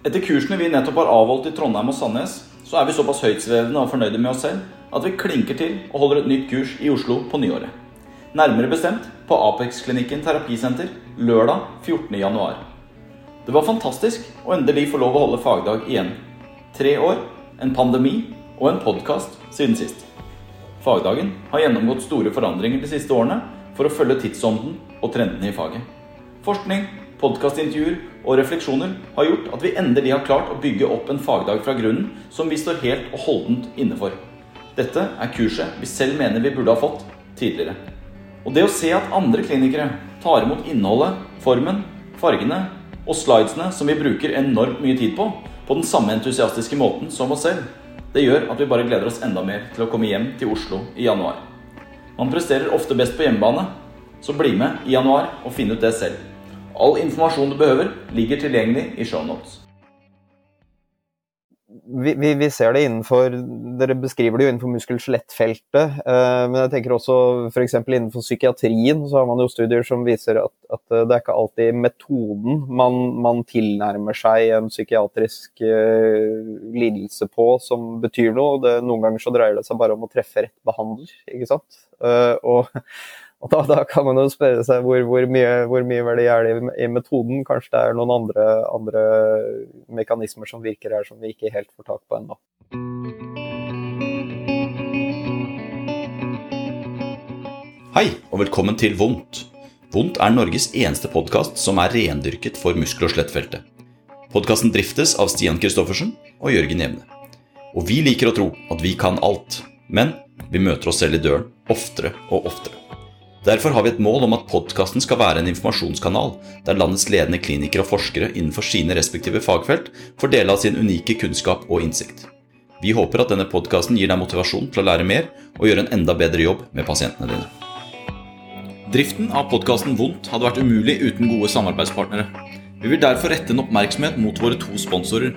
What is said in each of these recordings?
Etter kursene vi nettopp har avholdt i Trondheim og Sandnes, så er vi såpass høytsvevende og fornøyde med oss selv at vi klinker til og holder et nytt kurs i Oslo på nyåret. Nærmere bestemt på Apex-klinikken terapisenter lørdag 14.1. Det var fantastisk å endelig få lov å holde fagdag igjen. Tre år, en pandemi og en podkast siden sist. Fagdagen har gjennomgått store forandringer de siste årene for å følge tidsånden og trendene i faget. Forskning, podkastintervjuer og refleksjoner har gjort at vi endelig har klart å bygge opp en fagdag fra grunnen som vi står helt og holdent inne for. Dette er kurset vi selv mener vi burde ha fått tidligere. Og det å se at andre klinikere tar imot innholdet, formen, fargene og slidesene som vi bruker enormt mye tid på, på den samme entusiastiske måten som oss selv, det gjør at vi bare gleder oss enda mer til å komme hjem til Oslo i januar. Man presterer ofte best på hjemmebane, så bli med i januar og finn ut det selv. All informasjon du behøver, ligger tilgjengelig i shownotes. Vi, vi, vi, ser det innenfor Dere beskriver det jo innenfor muskel-skjelettfeltet. Eh, men jeg tenker også f.eks. innenfor psykiatrien så har man jo studier som viser at, at det er ikke alltid metoden man, man tilnærmer seg en psykiatrisk eh, lidelse på som betyr noe. Det, noen ganger så dreier det seg bare om å treffe rett behandler. ikke sant? Eh, og og da, da, kan man jo spørre seg hvor, hvor, mye, hvor mye, verdi er det i, metoden. Kanskje det er noen andre, andre, mekanismer som virker her som vi ikke helt får tak på ennå. Hei, og velkommen til Vondt. Vondt er Norges eneste podkast som er rendyrket for muskel- og skjelettfeltet. Podkasten driftes av Stian Christoffersen og Jørgen Jevne. Og vi liker å tro at vi kan alt, men vi møter oss selv i døren oftere og oftere. Derfor har vi et mål om at podkasten skal være en informasjonskanal der landets ledende klinikere og forskere innenfor sine respektive fagfelt får dele av sin unike kunnskap og innsikt. Vi håper at denne podkasten gir deg motivasjon til å lære mer og gjøre en enda bedre jobb med pasientene dine. Driften av podkasten Vondt hadde vært umulig uten gode samarbeidspartnere. Vi vil derfor rette en oppmerksomhet mot våre to sponsorer,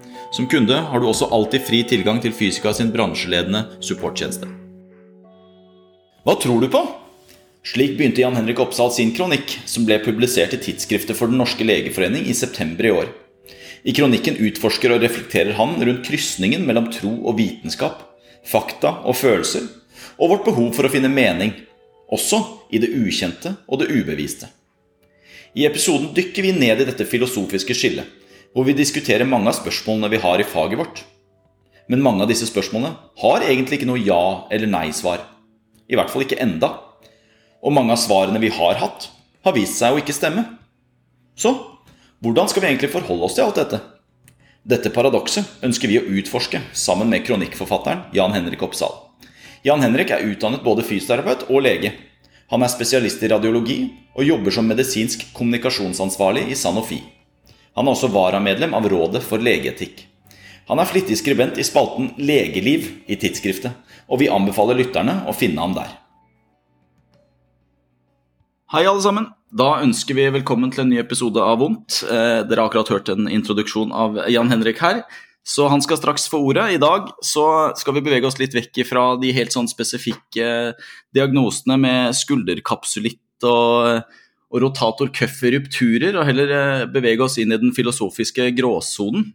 Som kunde har du også alltid fri tilgang til Fysika sin bransjeledende supporttjeneste. Hva tror du på? Slik begynte Jan Henrik Oppsal sin kronikk, som ble publisert i tidsskriftet for Den norske legeforening i september i år. I kronikken utforsker og reflekterer han rundt krysningen mellom tro og vitenskap, fakta og følelser, og vårt behov for å finne mening, også i det ukjente og det ubeviste. I episoden dykker vi ned i dette filosofiske skillet, hvor vi diskuterer mange av spørsmålene vi har i faget vårt. Men mange av disse spørsmålene har egentlig ikke noe ja- eller nei-svar. I hvert fall ikke enda. Og mange av svarene vi har hatt, har vist seg å ikke stemme. Så hvordan skal vi egentlig forholde oss til alt dette? Dette paradokset ønsker vi å utforske sammen med kronikkforfatteren Jan Henrik Oppsal. Jan Henrik er utdannet både fysioterapeut og lege. Han er spesialist i radiologi og jobber som medisinsk kommunikasjonsansvarlig i Sanofi. Han er også varamedlem av Rådet for legeetikk. Han er flittig skribent i spalten Legeliv i tidsskriftet, og vi anbefaler lytterne å finne ham der. Hei, alle sammen. Da ønsker vi velkommen til en ny episode av Vondt. Eh, dere har akkurat hørt en introduksjon av Jan Henrik her. Så han skal straks få ordet. I dag så skal vi bevege oss litt vekk fra de helt sånn spesifikke diagnosene med skulderkapsulitt og og rotator cuff-rupturer, og heller eh, bevege oss inn i den filosofiske gråsonen.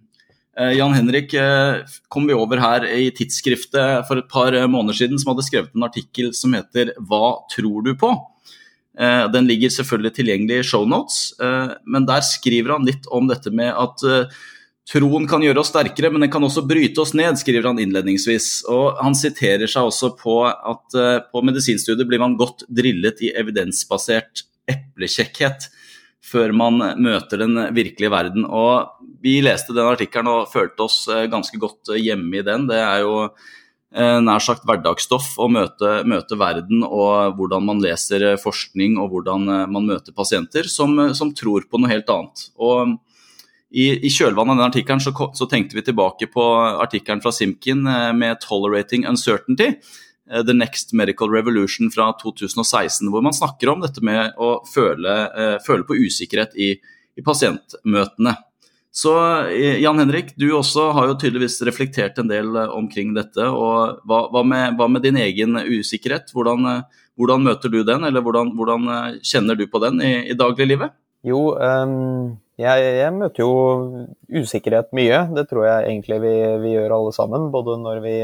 Eh, Jan Henrik eh, kom vi over her i tidsskriftet for et par måneder siden, som hadde skrevet en artikkel som heter 'Hva tror du på?' Den ligger selvfølgelig tilgjengelig i shownotes, men der skriver han litt om dette med at Troen kan gjøre oss sterkere, men den kan også bryte oss ned, skriver han innledningsvis. Og han siterer seg også på at på medisinstudiet blir man godt drillet i evidensbasert eplekjekkhet før man møter den virkelige verden. Og vi leste den artikkelen og følte oss eh, ganske godt eh, hjemme i den. Det er jo eh, nær sagt hverdagsstoff å møte, møte, verden og hvordan man leser forskning og hvordan man møter pasienter som, som, tror på noe helt annet. Og i, i kjølvannet av den artikkelen så, så, tenkte vi tilbake på artikkelen fra Simkin med 'Tolerating Uncertainty'. Eh, The Next Medical Revolution fra 2016, hvor man snakker om dette med å føle, uh, føle på usikkerhet i, i, pasientmøtene. Så Jan Henrik, du også har jo tydeligvis reflektert en del omkring dette. og Hva, hva, med, hva med, din egen usikkerhet? Hvordan, hvordan, møter du den, eller hvordan, hvordan kjenner du på den i, i dagliglivet? Jo, um jeg, jeg, møter jo usikkerhet mye. Det tror jeg egentlig vi, vi gjør alle sammen. Både når vi,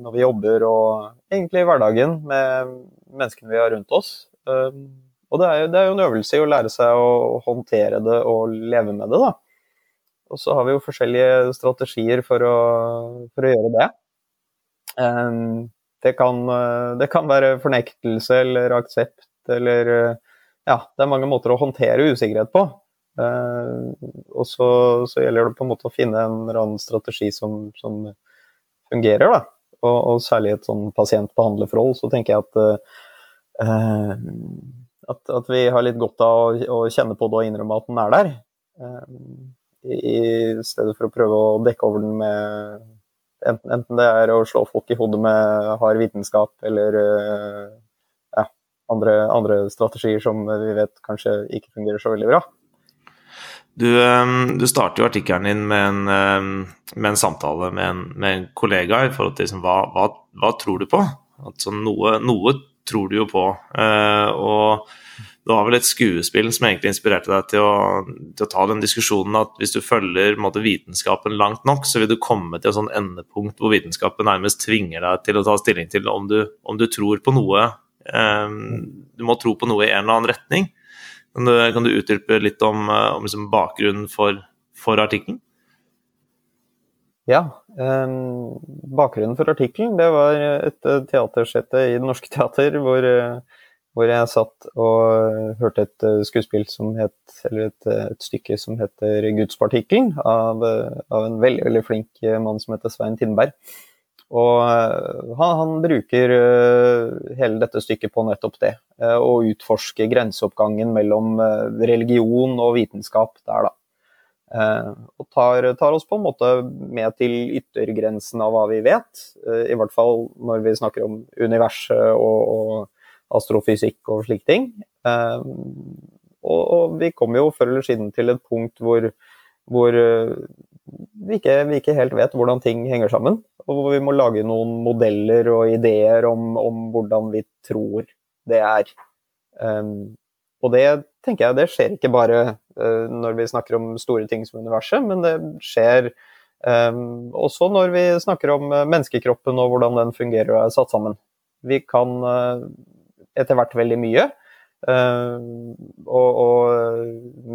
når vi, jobber og egentlig i hverdagen med menneskene vi har rundt oss. Um, og det er, jo, det er, jo, en øvelse i å lære seg å håndtere det og leve med det, da. Og så har vi jo forskjellige strategier for å, for å gjøre det. Um, det, kan, det kan være fornektelse eller aksept eller Ja, det er mange måter å håndtere usikkerhet på. Uh, og så, så, gjelder det på en måte å finne en eller annen strategi som, som fungerer. da. Og, og, særlig i et sånn pasient-behandlerforhold så tenker jeg at, uh, at, at vi har litt godt av å, å, kjenne på det og innrømme at den er der. Uh, i, i, stedet for å prøve å dekke over den med enten, enten det er å slå folk i hodet med hard vitenskap eller ja, andre, andre strategier som vi vet kanskje ikke fungerer så veldig bra. Du, ehm, du starter jo artikkelen din med en, ehm, med en samtale med en, med en, kollega i forhold til liksom, hva, hva, hva, tror du på? Altså, noe, noe, tror du jo på. Uh, og det var vel et skuespill som egentlig inspirerte deg til å, til å ta den diskusjonen at hvis du følger måte, vitenskapen langt nok, så vil du komme til et sånn endepunkt hvor vitenskapen nærmest tvinger deg til å ta stilling til om du, om du tror på noe. Um, du må tro på noe i en eller annen retning. Kan du, kan du utdype litt om, eh, om liksom bakgrunnen for, for artikkelen? Ja. Um, bakgrunnen for artikkelen var et teatersete i Det Norske Teater hvor, hvor, jeg satt og hørte et skuespill som het Eller et, et stykke som heter 'Gudspartikkelen' av, av en veldig, veldig flink mann som heter Svein Tindberg. Og eh, han, han, bruker eh, hele dette stykket på nettopp det. Eh, å utforske grenseoppgangen mellom religion og vitenskap der, da. Og tar, tar, oss på en måte med til yttergrensen av hva vi vet. I hvert fall når vi snakker om universet og, og astrofysikk og slike ting. Og, og vi kommer jo før eller siden til et punkt hvor, hvor vi, ikke, vi ikke helt vet hvordan ting henger sammen og hvor vi må lage noen modeller og ideer om, om hvordan vi tror det er. Um, og det tenker jeg det skjer ikke bare uh, når vi snakker om store ting som universet, men det skjer um, også når vi snakker om uh, menneskekroppen og hvordan den fungerer og er satt sammen. Vi kan uh, etter hvert veldig mye. Og, og,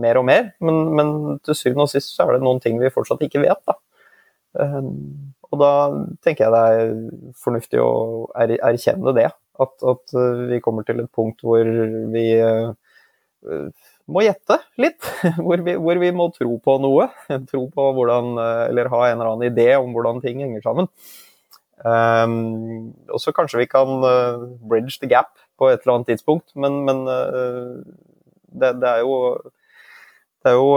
mer og mer, men, men, til syvende og sist så er det noen ting vi fortsatt ikke vet. da. Um, og da tenker jeg det er fornuftig å er, erkjenne det. At, at, eh, vi kommer til et punkt hvor vi må gjette litt. Hvor vi, hvor vi, må tro på noe. Tro på hvordan, eller ha en eller annen idé om hvordan ting henger sammen. Um, og så kanskje vi kan bridge the gap på et eller annet tidspunkt, men, men uh, det, det, er jo Det er jo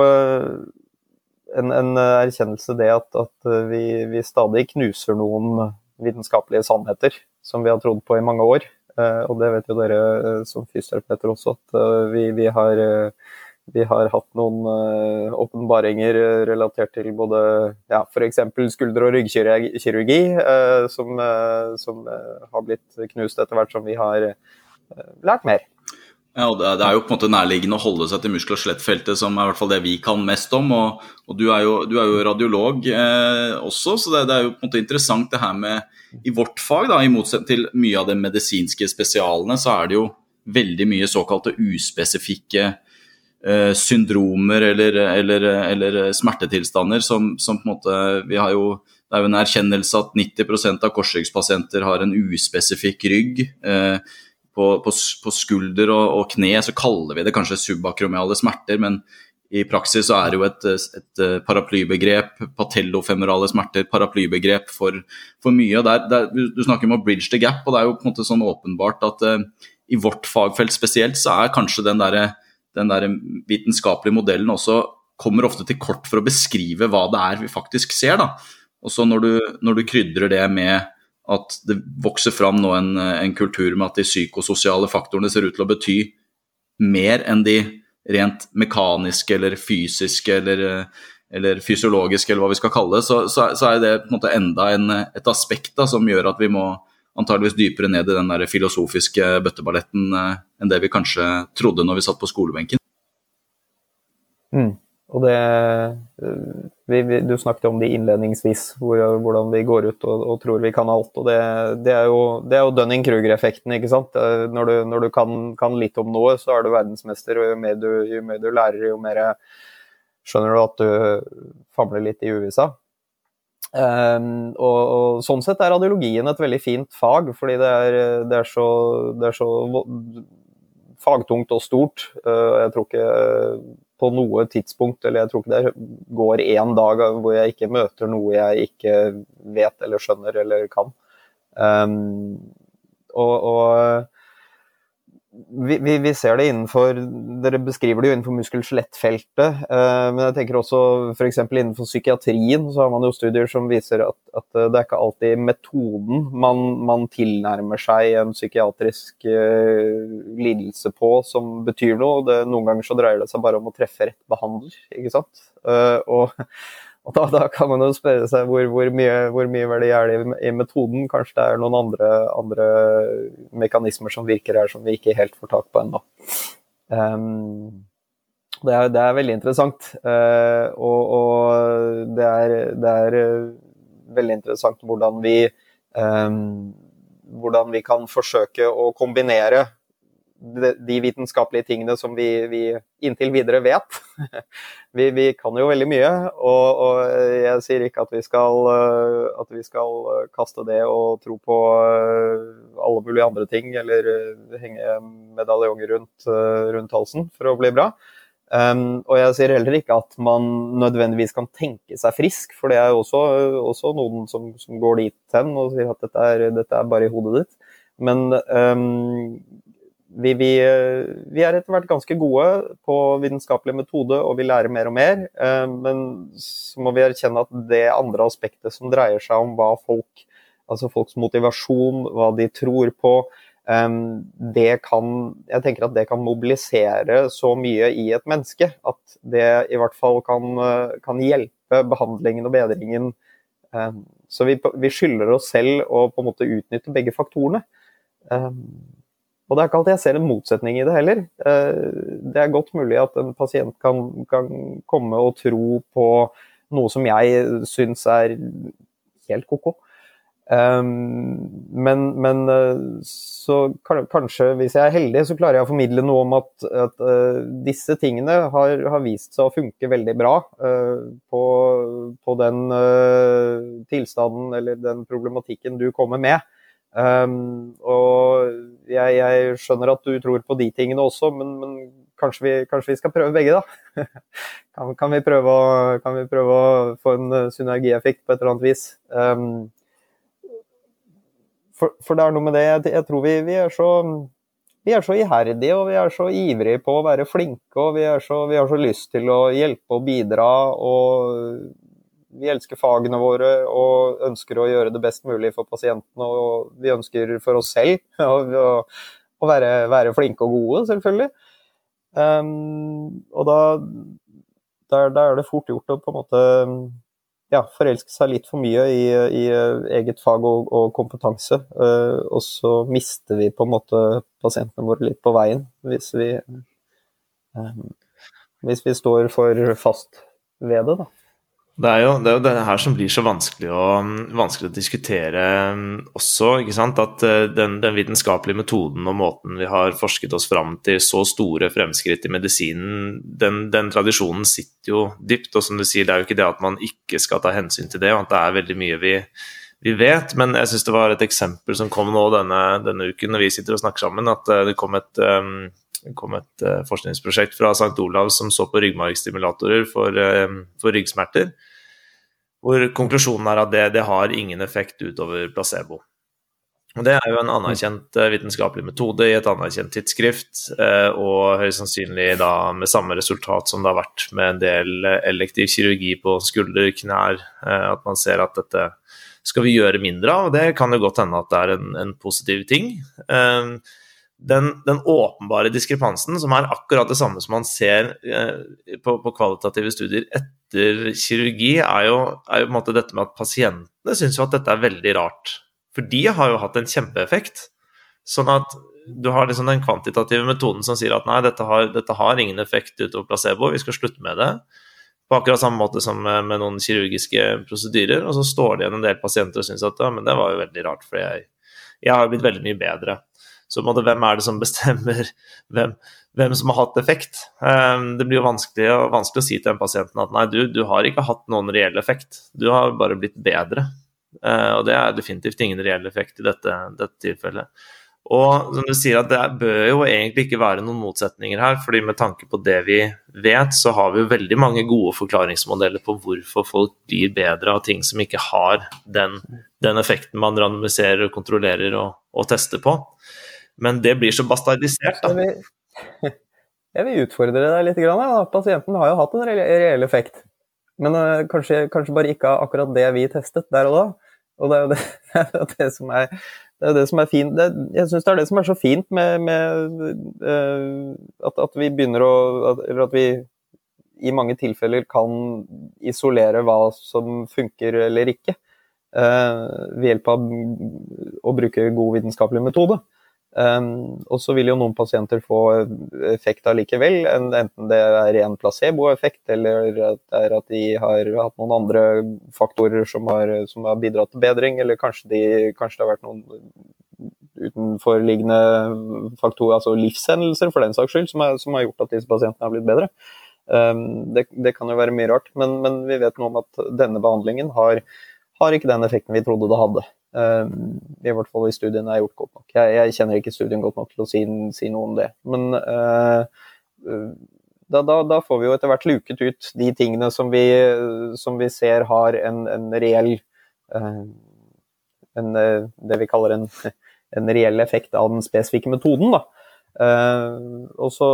en, en eh, erkjennelse det at, at eh, vi, vi, stadig knuser noen vitenskapelige sannheter som vi har trodd på i mange år. Eh, og det vet jo dere som fysioterapeuter også, at vi, vi, har, vi, har, hatt noen åpenbaringer relatert til både ja, f.eks. skulder- og ryggkirurgi, som, som har blitt knust etter hvert som vi har lært mer. Ja, og det, er jo på en måte nærliggende å holde seg til muskel- og skjelettfeltet, som er i hvert fall det vi kan mest om. Og, og du, er jo, du, er jo, radiolog eh, også, så det, det, er jo på en måte interessant det her med I vårt fag, da, i motsetning til mye av de medisinske spesialene, så er det jo veldig mye såkalte uspesifikke eh, syndromer eller, eller, eller smertetilstander som, som, på en måte Vi har jo det er jo en erkjennelse at 90% av korsryggspasienter har en uspesifikk rygg. Eh, på, på, på skulder og, og, kne så kaller vi det kanskje subakromiale smerter, men i praksis så er det jo et, et eh, paraplybegrep, patellofemorale smerter, paraplybegrep for, for mye. Der, der, du snakker om å bridge the gap, og det er jo på en måte sånn åpenbart at uh, i vårt fagfelt spesielt så er kanskje den der, den der vitenskapelige modellen også kommer ofte til kort for å beskrive hva det er vi faktisk ser. da. Og så når, når, du krydrer det med at det vokser fram nå en, en, kultur med at de psykososiale faktorene ser ut til å bety mer enn de rent mekaniske eller fysiske eller, eller fysiologiske, eller hva vi skal kalle det, så, så, så er det en enda en, et aspekt da, som gjør at vi må antageligvis dypere ned i den der filosofiske bøtteballetten eh, enn det vi kanskje trodde når vi satt på skolebenken. Mm. Og det eh, vi, vi, Du snakket om det innledningsvis, hvor, hvordan vi går ut og, og, tror vi kan alt. og Det, det er jo, jo Dunning-Kruger-effekten. ikke sant? Når du, når du kan, kan, litt om noe, så er du verdensmester. og Jo mer du, jo mer du lærer, jo mer skjønner du at du famler litt i uvissa. Um, og, og, Sånn sett er radiologien et veldig fint fag, fordi det er, det er, så, det er så, fagtungt og stort. Uh, jeg tror ikke på noe tidspunkt, eller jeg tror ikke det går én dag hvor jeg ikke møter noe jeg ikke vet eller skjønner eller kan. Um, og, og vi, vi, vi, ser det innenfor Dere beskriver det jo innenfor muskel-skjelettfeltet. Eh, men jeg tenker også f.eks. innenfor psykiatrien så har man jo studier som viser at, at det er ikke alltid metoden man, man tilnærmer seg en psykiatrisk eh, lidelse på som betyr noe. Det, noen ganger så dreier det seg bare om å treffe rett behandler, ikke sant. Eh, og og da, da, kan man jo spørre seg hvor, hvor, mye, hvor mye, verdi er det i, metoden. Kanskje det er noen andre, andre, mekanismer som virker her som vi ikke helt får tak på ennå. Um, det, er, det, er, veldig interessant. Uh, og, og det, er, det, er, veldig interessant hvordan vi, um, hvordan vi kan forsøke å kombinere de vitenskapelige tingene som vi, vi inntil videre vet. vi, vi, kan jo veldig mye, og, og, jeg sier ikke at vi, skal, eh, at vi skal kaste det og tro på eh, alle mulige andre ting, eller eh, henge medaljonger rundt, rundt halsen for å bli bra. Um, og jeg sier heller ikke at man nødvendigvis kan tenke seg frisk, for det er jo også, også noen som, som, går dit hen og sier at dette er, dette er bare i hodet ditt. Men um, vi, vi, vi, er etter hvert ganske gode på vitenskapelig metode, og vi lærer mer og mer. Eh, men så må vi erkjenne at det andre aspektet som dreier seg om hva folk, altså folks motivasjon, hva de tror på, eh, det kan Jeg tenker at det kan mobilisere så mye i et menneske at det i hvert fall kan, eh, kan hjelpe behandlingen og bedringen. Så vi, vi skylder oss selv å på en måte utnytte begge faktorene. Og det er ikke alltid jeg ser en motsetning i det heller. Eh, det er godt mulig at en pasient kan, kan komme og tro på noe som jeg syns er helt ko-ko. Um, men, men, eh, så kanskje, hvis jeg er heldig, så klarer jeg å formidle noe om at, at uh, disse tingene har, har, vist seg å funke veldig bra på, på, den tilstanden eller den problematikken du kommer med. Um, og jeg, jeg, skjønner at du tror på de tingene også, men, men kanskje, vi, kanskje, vi, skal prøve begge, da? kan, kan, vi å, kan, vi prøve å, få en eh, synergieffekt på et eller annet vis? Um, for, for, det er noe med det, jeg, jeg tror vi, vi, er så vi er så iherdige og vi er så ivrige på å være flinke og vi, så, vi har så lyst til å hjelpe og bidra. og vi elsker fagene våre og ønsker å gjøre det best mulig for pasientene. Og vi ønsker for oss selv å, være, være, flinke og gode, selvfølgelig. Um, og da, da, da, er det fort gjort å på en måte ja, forelske seg litt for mye i, i eget fag og, og kompetanse. Uh, og så mister vi på en måte pasientene våre litt på veien hvis vi, um, hvis vi står for fast ved det. da. Det er, jo, det er, jo, det her som blir så vanskelig å, vanskelig å diskutere mm, også. At eh, den, den, vitenskapelige metoden og måten vi har forsket oss fram til så store fremskritt i medisinen, den, den, tradisjonen sitter jo dypt. Og som du sier, det er jo ikke det at man ikke skal ta hensyn til det, og at det er veldig mye vi, vi vet. Men jeg syns det var et eksempel som kom nå denne, denne, uken når vi sitter og snakker sammen, at eh, det kom et um, kom et uh, forskningsprosjekt fra St. Olav som så på ryggmargstimulatorer for, uh, for, ryggsmerter. Hvor konklusjonen er at det, det, har ingen effekt utover placebo. Og Det er jo en anerkjent eh, vitenskapelig metode i et anerkjent tidsskrift, eh, og høyst sannsynlig da med samme resultat som det har vært med en del eh, elektiv kirurgi på skulder, knær, at man ser at dette skal vi gjøre mindre av. Det kan jo godt hende at det er en, en positiv ting. Den, den, åpenbare diskrepansen, som er akkurat det samme som man ser på, på kvalitative studier etter kirurgi, er jo, er jo, på en måte dette med at pasientene syns at dette er veldig rart. For de har jo hatt en kjempeeffekt. Sånn at du har liksom den kvantitative metoden som sier at nei, dette har, dette har ingen effekt utover placebo, vi skal slutte med det. På akkurat samme måte som med, med noen kirurgiske prosedyrer. Og så står det igjen en del pasienter og syns at ja, men det var jo veldig rart, for jeg, jeg har blitt veldig mye bedre. Så måte, hvem er det som bestemmer hvem, hvem som har hatt effekt? Um, det blir jo vanskelig, vanskelig, å si til den pasienten at nei, du, du har ikke hatt noen reell effekt, du har bare blitt bedre. Uh, og det er definitivt ingen reell effekt i dette, dette tilfellet. Og som du sier, at det bør jo egentlig ikke være noen motsetninger her, fordi med tanke på det vi vet, så har vi jo veldig mange gode forklaringsmodeller på hvorfor folk blir bedre av ting som ikke har den, den effekten man randomiserer og kontrollerer og, og, tester på. Men det blir så bastardisert, da. Jeg vil, utfordre deg litt. Grann, ja. Pasienten har jo hatt en reell effekt. Men uh, kanskje, kanskje, bare ikke akkurat det vi testet der og da. Og det er jo det, det, som er det er det som er fint. Det, jeg syns det er det som er så fint med, med uh, at, at, vi begynner å Eller at vi i mange tilfeller kan isolere hva som funker eller ikke. Uh, ved hjelp av å bruke god vitenskapelig metode. Um, og så vil jo noen pasienter få effekt allikevel, enten det er ren placeboeffekt eller at det er at de har hatt noen andre faktorer som har, som har bidratt til bedring, eller kanskje, de, kanskje, det har vært noen utenforliggende faktorer, altså livshendelser for den saks skyld, som, er, som har gjort at disse pasientene har blitt bedre. Um, det, det, kan jo være mye rart, men, men vi vet nå om at denne behandlingen har, har ikke den effekten vi trodde det hadde. Um, I hvert fall i studien er gjort godt nok. Jeg, jeg, kjenner ikke studien godt nok til å si, si noe om det. Men uh, da, da, da, får vi jo etter hvert luket ut de tingene som vi, som vi ser har en, en reell uh, en, Det vi kaller en, en reell effekt av den spesifikke metoden. da. Uh, og så,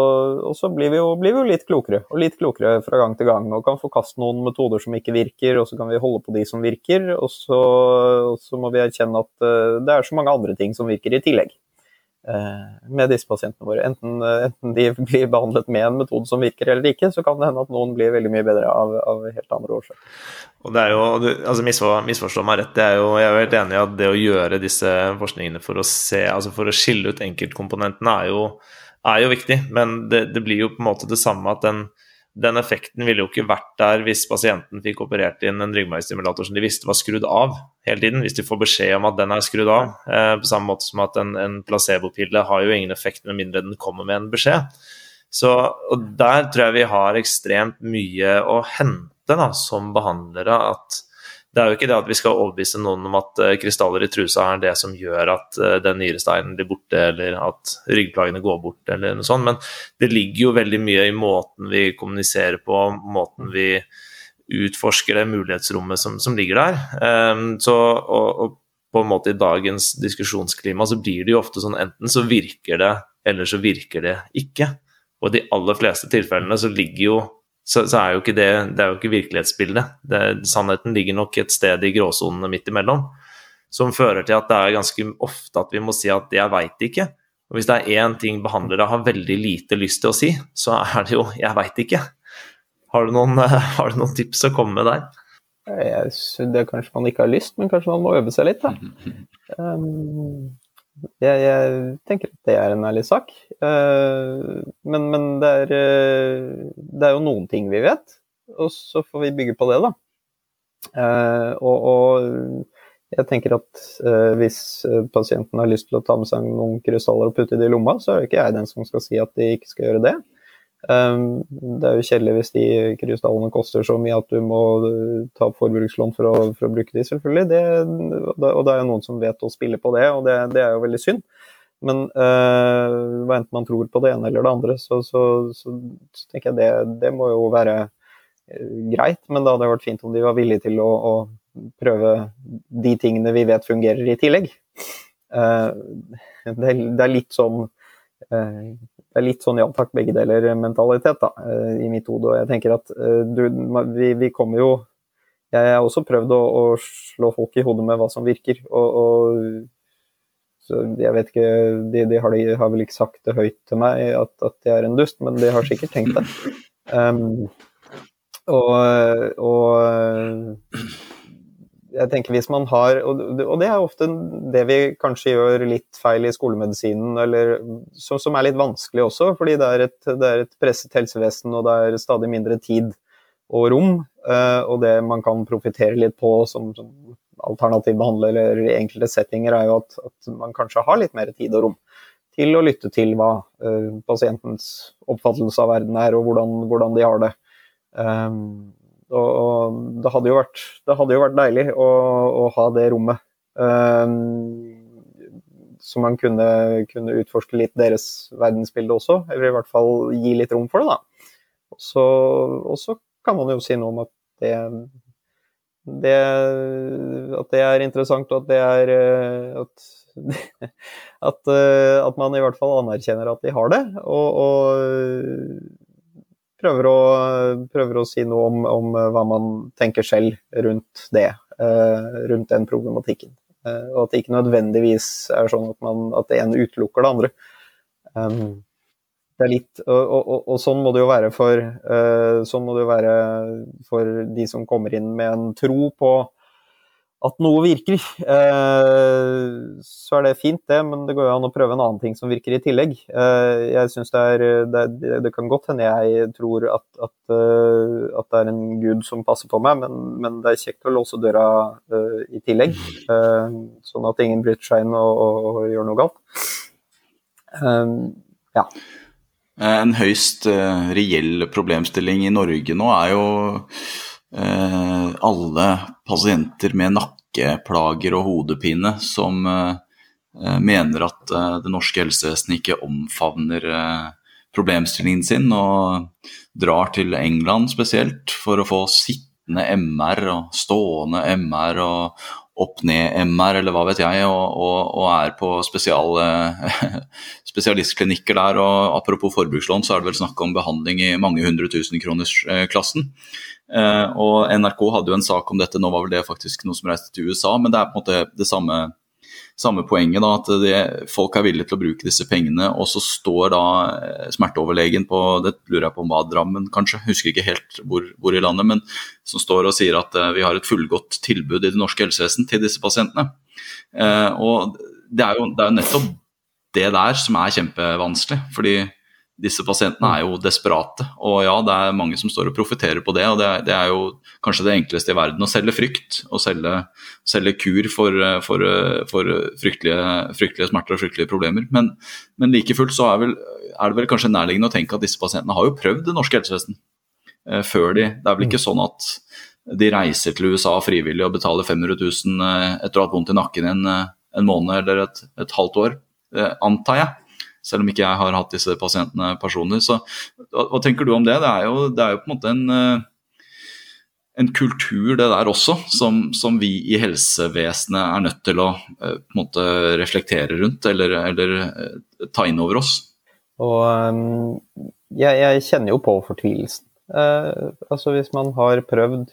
og så blir, vi jo, blir, vi jo, litt klokere, og litt klokere fra gang til gang. Og kan forkaste noen metoder som ikke virker, og så kan vi holde på de som virker. Og så, og så må vi erkjenne at uh, det er så mange andre ting som virker i tillegg. Eh, med disse pasientene våre. Enten, enten, de blir behandlet med en metode som virker eller ikke, så kan det hende at noen blir veldig mye bedre av, av helt andre årsaker. Og det er jo, altså misforstå, misforstå meg rett, det er jo, jeg er jo helt enig i at det å gjøre disse forskningene for å se, altså for å skille ut enkeltkomponentene er jo, er jo viktig, men det, det, blir jo på en måte det samme at den den effekten ville jo ikke vært der hvis pasienten fikk operert inn en ryggmargstimulator som de visste var skrudd av hele tiden. Hvis de får beskjed om at den er skrudd av, eh, på samme måte som at en, en placebopille har jo ingen effekt med mindre den kommer med en beskjed. Så, og Der tror jeg vi har ekstremt mye å hente da, som behandlere. at det er jo ikke det at vi skal overbevise noen om at uh, krystaller i trusa er det som gjør at uh, den nyresteinen blir borte, eller at ryggplagene går bort, eller noe sånt, men det ligger jo veldig mye i måten vi kommuniserer på, måten vi utforsker det mulighetsrommet som, som ligger der. Um, så, og, og, på en måte i dagens diskusjonsklima så blir det jo ofte sånn enten så virker det, eller så virker det ikke. Og i de aller fleste tilfellene så ligger jo så, så, er jo ikke det det er jo ikke virkelighetsbildet. Det, sannheten ligger nok et sted i gråsonene midt imellom, som fører til at det er ganske ofte at vi må si at 'jeg veit ikke'. Og Hvis det er én ting behandlere har veldig lite lyst til å si, så er det jo 'jeg veit ikke'. Har du noen, har du noen tips å komme med der? Jeg, synes det er kanskje man ikke har lyst, men kanskje man må øve seg litt. da. Um, jeg, jeg, tenker at det er en ærlig sak. Uh, men, men det, er, uh, det, er, jo noen ting vi vet, og så får vi bygge på det, da. Uh, og, og, jeg tenker at hvis pasienten har lyst til å ta med seg noen krystaller og putte det i lomma, så er det ikke jeg den som skal si at de ikke skal gjøre det. Um, det er jo kjedelig hvis de krystallene koster så mye at du må uh, ta opp forbrukslån for å, for å bruke de, selvfølgelig. Det, og det er jo noen som vet å spille på det, og det, det er jo veldig synd. Men uh, enten man tror på det ene eller det andre, så, så, så, så tenker jeg det, det, må jo være uh, greit. Men det hadde vært fint om de var villige til å, å prøve de tingene vi vet fungerer i tillegg. det, det, er litt sånn det er litt sånn ja takk, begge deler-mentalitet da, i mitt hode. Og jeg tenker at du, vi, vi kommer jo Jeg har også prøvd å, å, slå folk i hodet med hva som virker. og, og så jeg vet ikke, de, de, har, de, har, vel ikke sagt det høyt til meg at, at jeg er en dust, men de har sikkert tenkt det. Um, og, og, jeg tenker hvis man har og, det er ofte det vi kanskje gjør litt feil i skolemedisinen, eller som, som er litt vanskelig også, fordi det er, et, det er et presset helsevesen og det er stadig mindre tid og rom. Uh, og det man kan profitere litt på som, som alternativ behandler eller i enkelte settinger, er jo at, at, man kanskje har litt mer tid og rom til å lytte til hva uh, pasientens oppfattelse av verden er, og hvordan, hvordan de har det. Um, og, det, hadde jo vært, det, hadde jo vært, deilig å, å ha det rommet. Um, så man kunne, kunne, utforske litt deres verdensbilde også, eller i hvert fall gi litt rom for det, da. Og så kan man jo si noe om at det det, at det er interessant, og at det er eh, at, at, eh, at, man i hvert fall anerkjenner at de har det. Og, og prøver, å, prøver, å, si noe om, om, hva man tenker selv rundt det. Eh, rundt den problematikken. Og at det ikke nødvendigvis er sånn at, man, at det ene utelukker det andre. Um, det er litt, og, og, og, sånn må det jo være for sånn må det jo være for de som kommer inn med en tro på at noe virker. Uh, så er det fint, det, men det går jo an å prøve en annen ting som virker i tillegg. Uh, jeg synes det, er, det, det, kan godt hende jeg tror at, at, at, det er en gud som passer på meg, men, men det er kjekt å låse døra i tillegg. sånn at ingen bryter seg inn og, og, og gjør noe galt. ja. Eh, en høyst reell problemstilling i Norge nå er jo alle pasienter med nakkeplager og hodepine som uh, mener at det norske helsevesenet ikke omfavner problemstillingen sin, og drar til England spesielt for å få sittende MR og stående MR og opp-ned-MR eller hva vet jeg, og, og, og er på spesial, spesialistklinikker der. og Apropos forbrukslån, så er det vel snakk om behandling i mange hundre tusen kroners-klassen. Eh, og NRK hadde jo en sak om dette, nå var vel det faktisk noe som reiste til USA, men det er på en måte det samme samme poenget, da, at det, folk er villige til å bruke disse pengene. Og så står da eh, smerteoverlegen på det lurer jeg på om var Drammen, kanskje, husker ikke helt hvor, hvor, i landet, men som står og sier at uh, vi har et fullgodt tilbud i det norske helsevesen til disse pasientene. Eh, og det er, jo, det er jo nettopp det der som er kjempevanskelig. fordi disse pasientene er jo desperate. Og ja, det er mange som står og profitterer på det. Og det er, det er, jo kanskje det enkleste i verden å selge frykt. Og selge, selge kur for, for, for fryktelige, fryktelige, smerter og fryktelige problemer. Men, men like fullt så er, vel, er, det vel kanskje nærliggende å tenke at disse pasientene har jo prøvd det norske helsevesen eh, før de Det er vel ikke sånn at de reiser til USA frivillig og betaler 500 000 eh, etter å ha hatt vondt i nakken en, en måned eller et, et halvt år, antar jeg selv om ikke jeg har hatt disse pasientene personlig. Så hva, hva tenker du om det? Det er jo, det er jo på en måte en, eh, en kultur det der også, som, som, vi i helsevesenet er nødt til å eh, på en måte reflektere rundt, eller, eller eh, ta inn over oss. Og jeg, jeg, kjenner jo på fortvilelsen. Uh, altså hvis man har prøvd,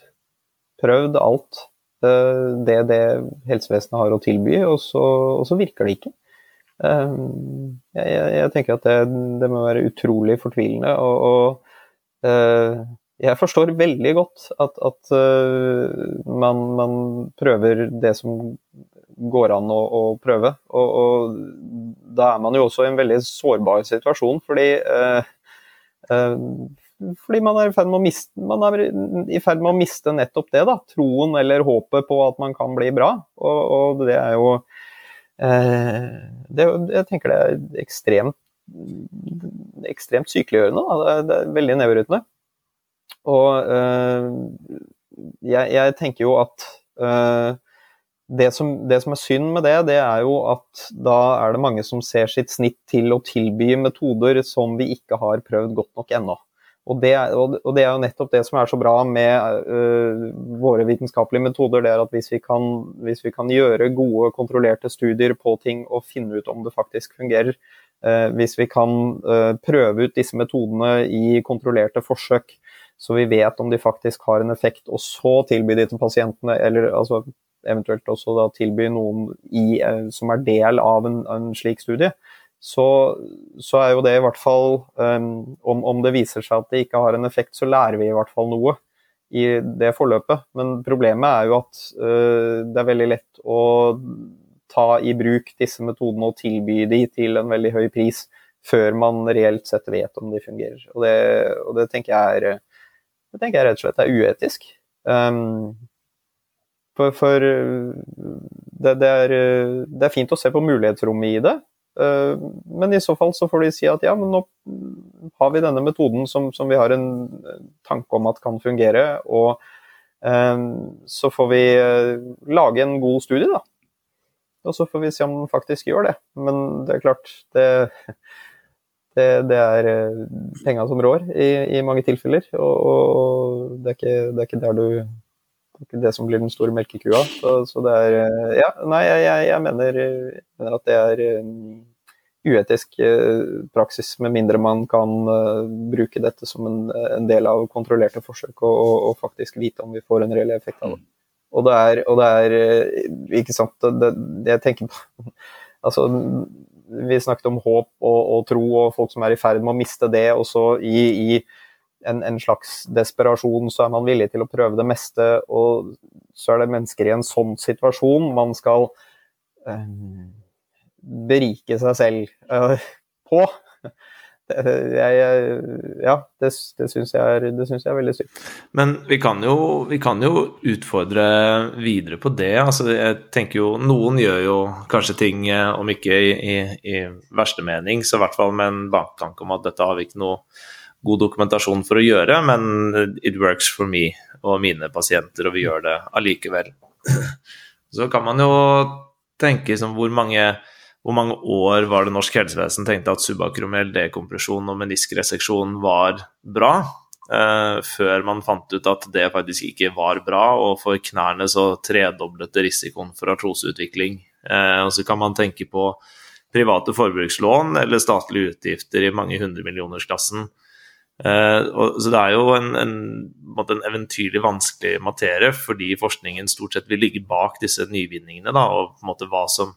prøvd alt det det helsevesenet har å tilby, og så, og så virker det ikke. Ehm, jeg, jeg, tenker at det, det, må være utrolig fortvilende. Og, og uh, jeg forstår veldig godt at, at uh, man, man, prøver det som går an å, å prøve. Og, og, da er man jo også i en veldig sårbar situasjon, fordi fordi man er, miste, man er i ferd med å miste nettopp det. da, Troen eller håpet på at man kan bli bra. Og, og det er jo Eh, det, jeg tenker det er ekstremt, ekstremt sykeliggjørende. Det er, det er veldig nedbrytende. Og eh, jeg, jeg, tenker jo at eh, det som, det som, er synd med det, det er jo at da er det mange som ser sitt snitt til å tilby metoder som vi ikke har prøvd godt nok ennå. Og det, og det, er jo nettopp det som er så bra med uh, våre vitenskapelige metoder. det er at hvis vi, kan, hvis vi, kan, gjøre gode, kontrollerte studier på ting og finne ut om det faktisk fungerer, uh, hvis vi kan uh, prøve ut disse metodene i kontrollerte forsøk, så vi vet om de faktisk har en effekt, og så tilby de til pasientene, eller altså, eventuelt også da tilby noen i, som er del av en, en slik studie, så, så, er jo det i hvert fall um, om, om, det viser seg at det ikke har en effekt, så lærer vi i hvert fall noe i det forløpet. Men problemet er jo at uh, det er veldig lett å ta i bruk disse metodene og tilby de til en veldig høy pris før man reelt sett vet om de fungerer. Og det, og det, tenker, jeg er, det tenker jeg rett og slett er uetisk. Um, for, for det, det, er, det, er, fint å se på mulighetsrommet i det, Eh, men i så fall så får de si at ja, men nå har vi denne metoden som, som vi har en tanke om at kan fungere, og um, så får vi eh, lage en god studie, da. Og så får vi se om den faktisk gjør det. Men det er klart, det, det, det er penga som rår i, i, mange tilfeller. Og, og det, er ikke, det, er ikke, der du ikke det som blir den store melkekua. Så, så det er Ja, nei, jeg, jeg, mener, jeg mener, at det er uetisk eh, praksis, med mindre man kan bruke dette som en, en, del av kontrollerte forsøk og, og, og, faktisk vite om vi får en reell effekt av det. Og det er, og det er eh, ikke sant, det, det jeg tenker på altså, Vi snakket om håp og, og, tro og folk som er i ferd med å miste det, og så i, i en, en, slags desperasjon så er man villig til å prøve det meste, og så er det mennesker i en sånn situasjon man skal eh, berike seg selv eh, på. Jeg, ja, det, det syns jeg, jeg, er veldig sykt. Men vi kan, jo, vi kan, jo, utfordre videre på det. Altså, jeg tenker jo Noen gjør jo kanskje ting, eh, om ikke i, i, i verste mening, så i hvert fall med en baktanke om at dette har vi ikke noe god dokumentasjon for å gjøre, men it works for me og mine pasienter, og vi gjør det allikevel. Så kan man jo tenke som hvor mange hvor mange år var det norsk helsevesen tenkte at subakromell dekompresjon og meniskreseksjon var bra, eh, før man fant ut at det faktisk ikke var bra, og for knærne så tredoblet det risikoen for artroseutvikling. Eh, og så kan man tenke på private forbrukslån eller statlige utgifter i mange hundremillionersklassen. Eh, og, så det er jo en, en, en, eventyrlig vanskelig materie, fordi forskningen stort sett vil ligge bak disse nyvinningene, da, og på en måte hva som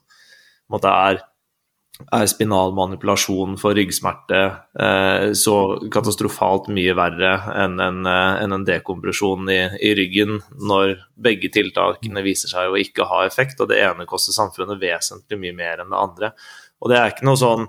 måte er, er spinal for ryggsmerte eh, så katastrofalt mye verre enn en, eh, en, en dekompresjon i, i, ryggen, når begge tiltakene viser seg å ikke ha effekt, og det ene koster samfunnet vesentlig mye mer enn det andre. Og det er ikke noe sånn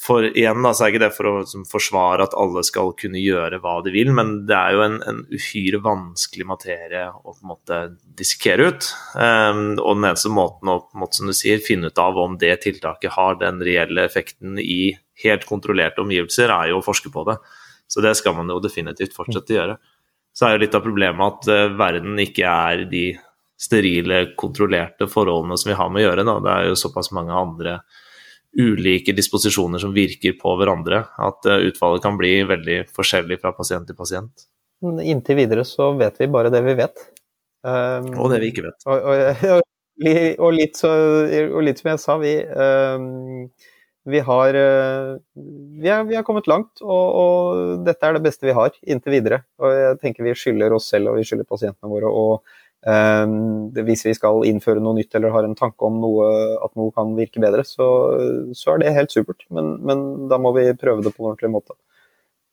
for igjen da, så er ikke det for å som, forsvare at alle skal kunne gjøre hva de vil, men det er jo en, en uhyre vanskelig materie å på en måte dissekere ut. Um, og den eneste måten å på en måte, som du sier, finne ut av om det tiltaket har den reelle effekten i helt kontrollerte omgivelser, er jo å forske på det. Så det skal man jo definitivt fortsette å gjøre. Så er jo litt av problemet at uh, verden ikke er de sterile, kontrollerte forholdene som vi har med å gjøre. Da. Det er jo såpass mange andre ulike disposisjoner som virker på hverandre. At eh, utfallet kan bli veldig forskjellig fra pasient til pasient. Inntil videre så vet vi bare det vi vet. Um, og det vi ikke vet. Og, og, og, litt, så, og litt, som jeg sa, vi, um, vi, har, uh, vi, er, vi har kommet langt, og, dette er det beste vi har inntil videre. Og jeg tenker vi skylder oss selv og vi skylder pasientene våre Um, hvis vi skal innføre noe nytt eller har en tanke om noe, at noe kan virke bedre, så, så er det helt supert. Men, men, da må vi prøve det på en ordentlig måte.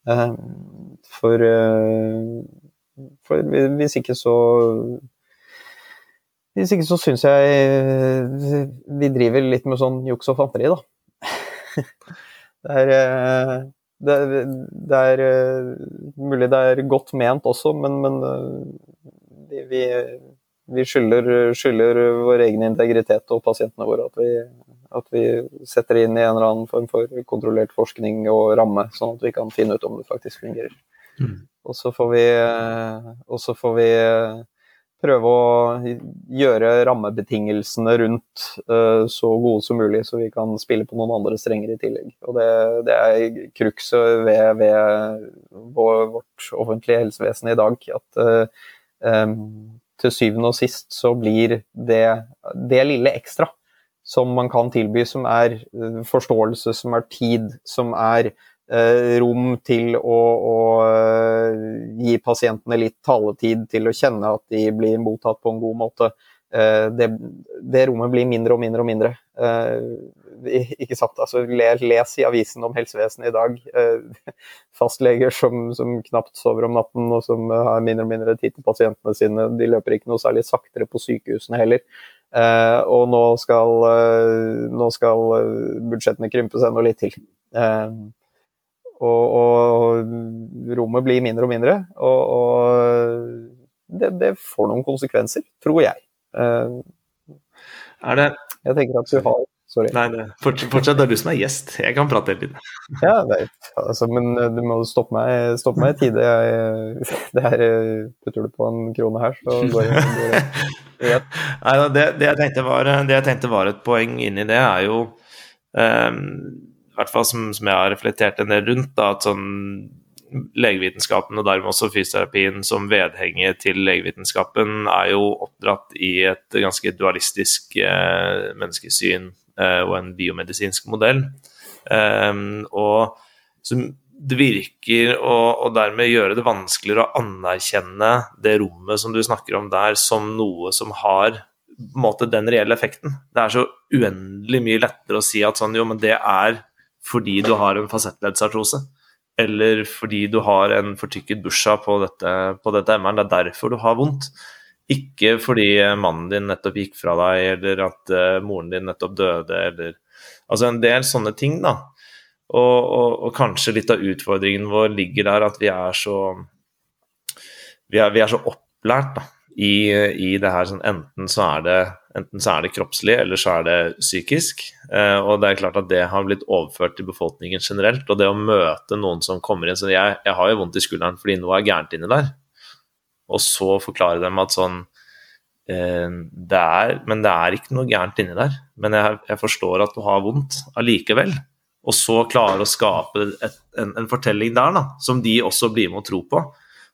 Um, for, uh, for, hvis ikke så Hvis ikke så syns jeg vi driver litt med sånn juks og fanteri, da. det er det det, det, er mulig det er godt ment også, men, men vi, vi skylder, skylder, vår egen integritet og pasientene våre at vi, at vi setter inn i en eller annen form for kontrollert forskning og ramme, sånn at vi kan finne ut om det faktisk fungerer. Mm. Og så får vi, og så får vi prøve å gjøre rammebetingelsene rundt uh, så gode som mulig, så vi kan spille på noen andre strenger i tillegg. Og det, det er cruxet ved, ved, vårt offentlige helsevesen i dag. At uh, til syvende og sist så blir det, det lille ekstra som man kan tilby, som er forståelse, som er tid, som er Eh, rom til å, å, eh, gi pasientene litt taletid til å kjenne at de blir mottatt på en god måte. Eh, det, det rommet blir mindre og mindre og mindre. Ikke sant? Altså, les i avisen om helsevesenet i dag. Fastleger som, som, knapt sover om natten og som har mindre og mindre tid til pasientene sine. De løper ikke noe særlig saktere på sykehusene heller. Og nå skal, nå skal budsjettene krympes enda litt til. Og, og rommet blir mindre og mindre. Og, og det, det, får noen konsekvenser, tror jeg. Uh, er det Jeg tenker at du har Sorry. Nei, nei. fortsett, fortsett, det er du som er gjest. Jeg kan prate hele tiden. ja, nei, altså, men eh, du må stoppe meg, stoppe meg i tide. Jeg, det her eh, putter du på en krone her, så går det. Nei, det, det, jeg var, det jeg tenkte var et poeng inni det, er jo um, i hvert fall som, som, jeg har reflektert en del rundt, da, at sånn legevitenskapen og dermed også fysioterapien som vedhenger til legevitenskapen er jo oppdratt i et ganske dualistisk eh, menneskesyn eh, og en biomedisinsk modell. Um, og som det virker å dermed gjøre det vanskeligere å anerkjenne det rommet som du snakker om der, som noe som har måte, den reelle effekten. Det er så uendelig mye lettere å si at sånn, jo, men det er fordi du har en fasettleddsartrose, eller fordi du har en fortykket busha på dette, på dette MR-en. Det er derfor du har vondt. Ikke fordi mannen din nettopp gikk fra deg, eller at uh, moren din nettopp døde, eller Altså en del sånne ting, da. Og, og, og, kanskje litt av utfordringen vår ligger der at vi er så Vi er, vi er så opplært da, i, i det her sånn enten så er det Enten så er det kroppslig, eller så er det psykisk. Eh, og det er klart at det har blitt overført til befolkningen generelt. Og det å møte noen som kommer inn Så jeg, jeg har jo vondt i skulderen fordi noe er gærent inni der. Og så forklare dem at sånn eh, det er, Men det er ikke noe gærent inni der. Men jeg, jeg forstår at du har vondt allikevel. Og så klare å skape et, en, en, fortelling der da, som de også blir med å tro på.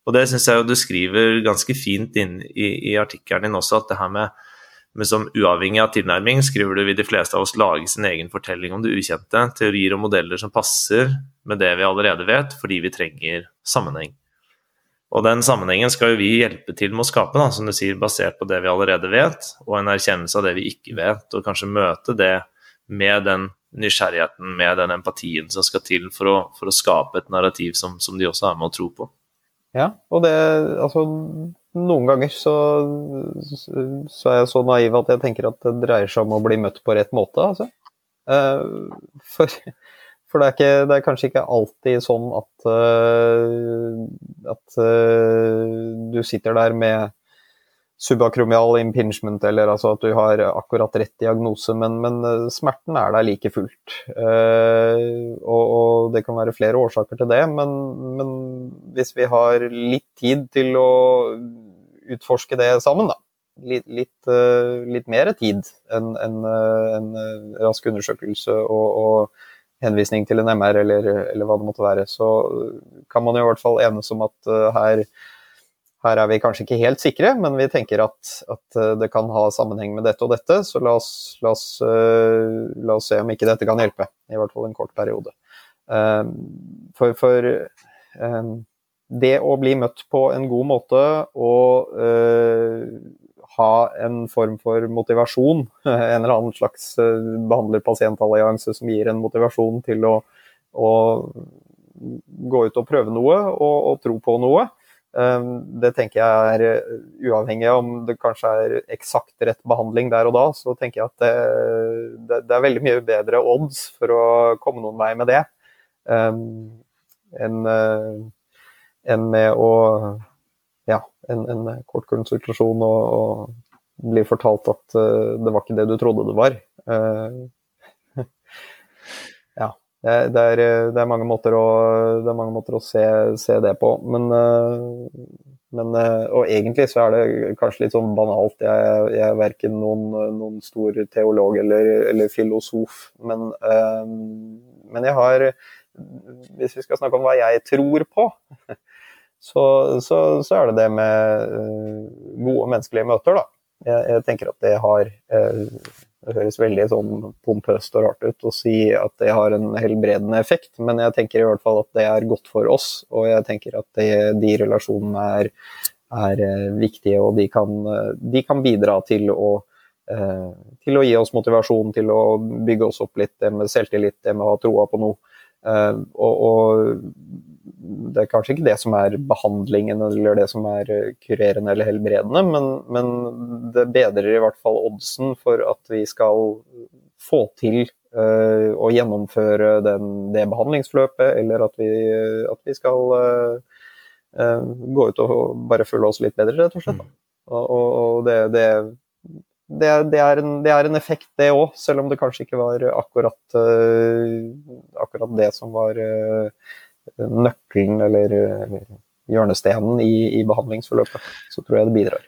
Og det syns jeg jo du skriver ganske fint inn i, i artikkelen din også, at det her med men som uavhengig av tilnærming skriver du vil de fleste av oss lage sin egen fortelling om det ukjente, teorier og modeller som passer med det vi allerede vet, fordi vi trenger sammenheng. Og den sammenhengen skal jo vi hjelpe til med å skape, da, som du sier, basert på det vi allerede vet, og en erkjennelse av det vi ikke vet, og kanskje møte det med den nysgjerrigheten, med den empatien som skal til for å, for å skape et narrativ som, som de også er med å tro på. Ja, og det altså noen ganger så, så, er jeg så naiv at jeg tenker at det dreier seg om å bli møtt på rett måte, altså. Uh, for, for det, er ikke, det, er kanskje ikke alltid sånn at, uh, at uh, du sitter der med subakromial impingement, eller altså at du har akkurat rett diagnose, men, men smerten er der like fullt. Og, og, det kan være flere årsaker til det, men, men hvis vi har litt tid til å utforske det sammen, da. Litt, litt, uh, litt mer tid enn en, en, eh, rask undersøkelse og, og, henvisning til en MR eller, eller, hva det måtte være, så kan man i hvert fall enes om at her, her, er vi kanskje ikke helt sikre, men vi tenker at, at det kan ha sammenheng med dette og dette, så la oss, la, oss, la oss, se om ikke dette kan hjelpe. I hvert fall en kort periode. for, for det å bli møtt på en god måte og uh, ha en form for motivasjon, en eller annen slags uh, behandler-pasient-allianse som gir en motivasjon til å, å, gå ut og prøve noe og, og tro på noe, um, det tenker jeg er uavhengig av om det kanskje er eksakt rett behandling der og da, så tenker jeg at det, det, det er veldig mye bedre odds for å komme noen vei med det um, enn enn med å ja, en, en kort konsultasjon og, og bli fortalt at uh, det var ikke det du trodde det var. Uh, ja, det, er, det, er, mange måter å, det mange måter å se, se det på. Men, uh, Men, eh, og egentlig så er det kanskje litt sånn banalt. Jeg, jeg er verken noen, noen stor teolog eller, eller filosof, men, men, jeg har Hvis vi skal snakke om hva jeg tror på, så, så, så er det det med uh, gode menneskelige møter, da. Jeg, jeg, tenker at det har uh, det høres veldig sånn pompøst og rart ut å si at det har en helbredende effekt, men jeg tenker i hvert fall at det er godt for oss, og jeg tenker at det, de relasjonene er, er, eh, viktige, og de kan, de kan bidra til å, eh, til å gi oss motivasjon, til å bygge oss opp litt, det med selvtillit, det med å ha troa på noe. Eh, og, og det er kanskje ikke det som er behandlingen eller det som er eh, kurerende eller helbredende, men, men, det bedrer i hvert fall oddsen for at vi skal få til uh, å gjennomføre den, det behandlingsforløpet, eller at vi, at vi skal uh, gå ut og bare føle oss litt bedre, rett og slett. Mm. Og, og det, det, det, det, er en, det, er en, effekt, det òg, selv om det kanskje ikke var akkurat, akkurat det som var nøkkelen eller, eller hjørnestenen i, i, behandlingsforløpet. Så tror jeg det bidrar.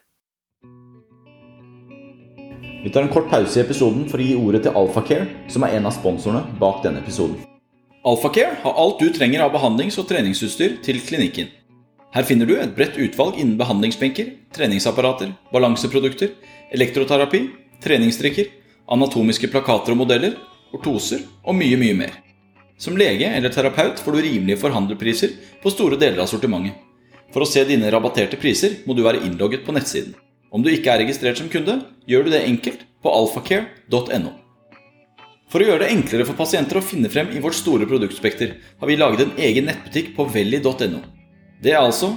Vi tar en kort pause i episoden for å gi ordet til Alphacare, som er en av sponsorene bak denne episoden. Alphacare har alt du trenger av behandlings- og treningsutstyr til klinikken. Her finner du et bredt utvalg innen behandlingsbenker, treningsapparater, balanseprodukter, elektroterapi, treningsstrikker, anatomiske plakater og modeller, ortoser og mye, mye mer. Som lege eller terapeut får du rimelige forhandlerpriser på store deler av sortimentet. For å se dine rabatterte priser må du være innlogget på nettsiden. Om du ikke er registrert som kunde, gjør du det enkelt på alfacare.no. For å gjøre det enklere for pasienter å finne frem i vårt store produktspekter, har vi laget en egen nettbutikk på velli.no. Det er altså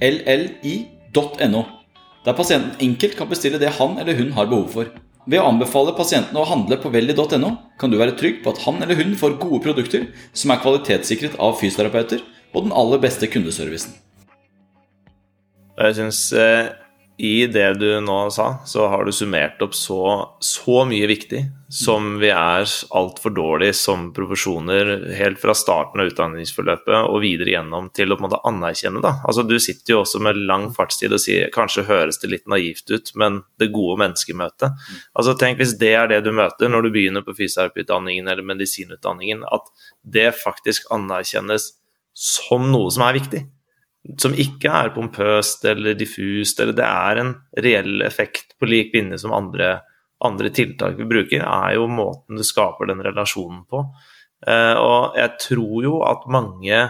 welli.no, der pasienten enkelt kan bestille det han eller hun har behov for. Ved å anbefale pasientene å handle på velli.no, kan du være trygg på at han eller hun får gode produkter som er kvalitetssikret av fysioterapeuter og den aller beste kundeservicen. Jeg synes eh, i det du nå sa, så har du summert opp så, så mye viktig som vi er altfor dårlig som profesjoner helt fra starten av utdanningsforløpet og videre gjennom til å på en måte anerkjenne. Da. Altså, du sitter jo også med lang fartstid og sier kanskje høres det litt naivt ut, men det gode menneskemøtet. Altså, tenk hvis det er det du møter når du begynner på fysioterapiutdanningen eller medisinutdanningen, at det faktisk anerkjennes som noe som er viktig som ikke er pompøst eller diffust, eller det er en reell effekt på lik linje som andre, andre tiltak vi bruker, er jo måten du skaper den relasjonen på. Eh, og jeg tror jo at mange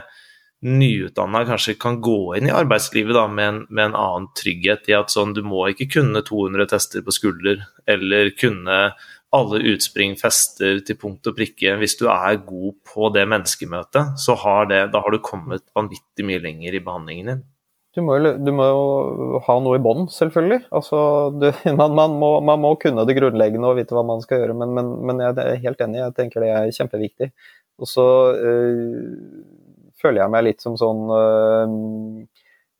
nyutdanna kanskje kan gå inn i arbeidslivet da, med, en, med, en, annen trygghet i at sånn, du må ikke kunne 200 tester på skulder, eller kunne alle utspring fester til punkt og prikke. Hvis du er god på det menneskemøtet, så har det, da har du kommet vanvittig mye lenger i behandlingen din. Du må, jo, du må jo ha noe i bånn, selvfølgelig. Altså, du, man, man, må, man, må, kunne det grunnleggende og vite hva man skal gjøre, men, men, men jeg er helt enig, jeg tenker det er kjempeviktig. Og så øh, føler jeg meg litt som sånn øh,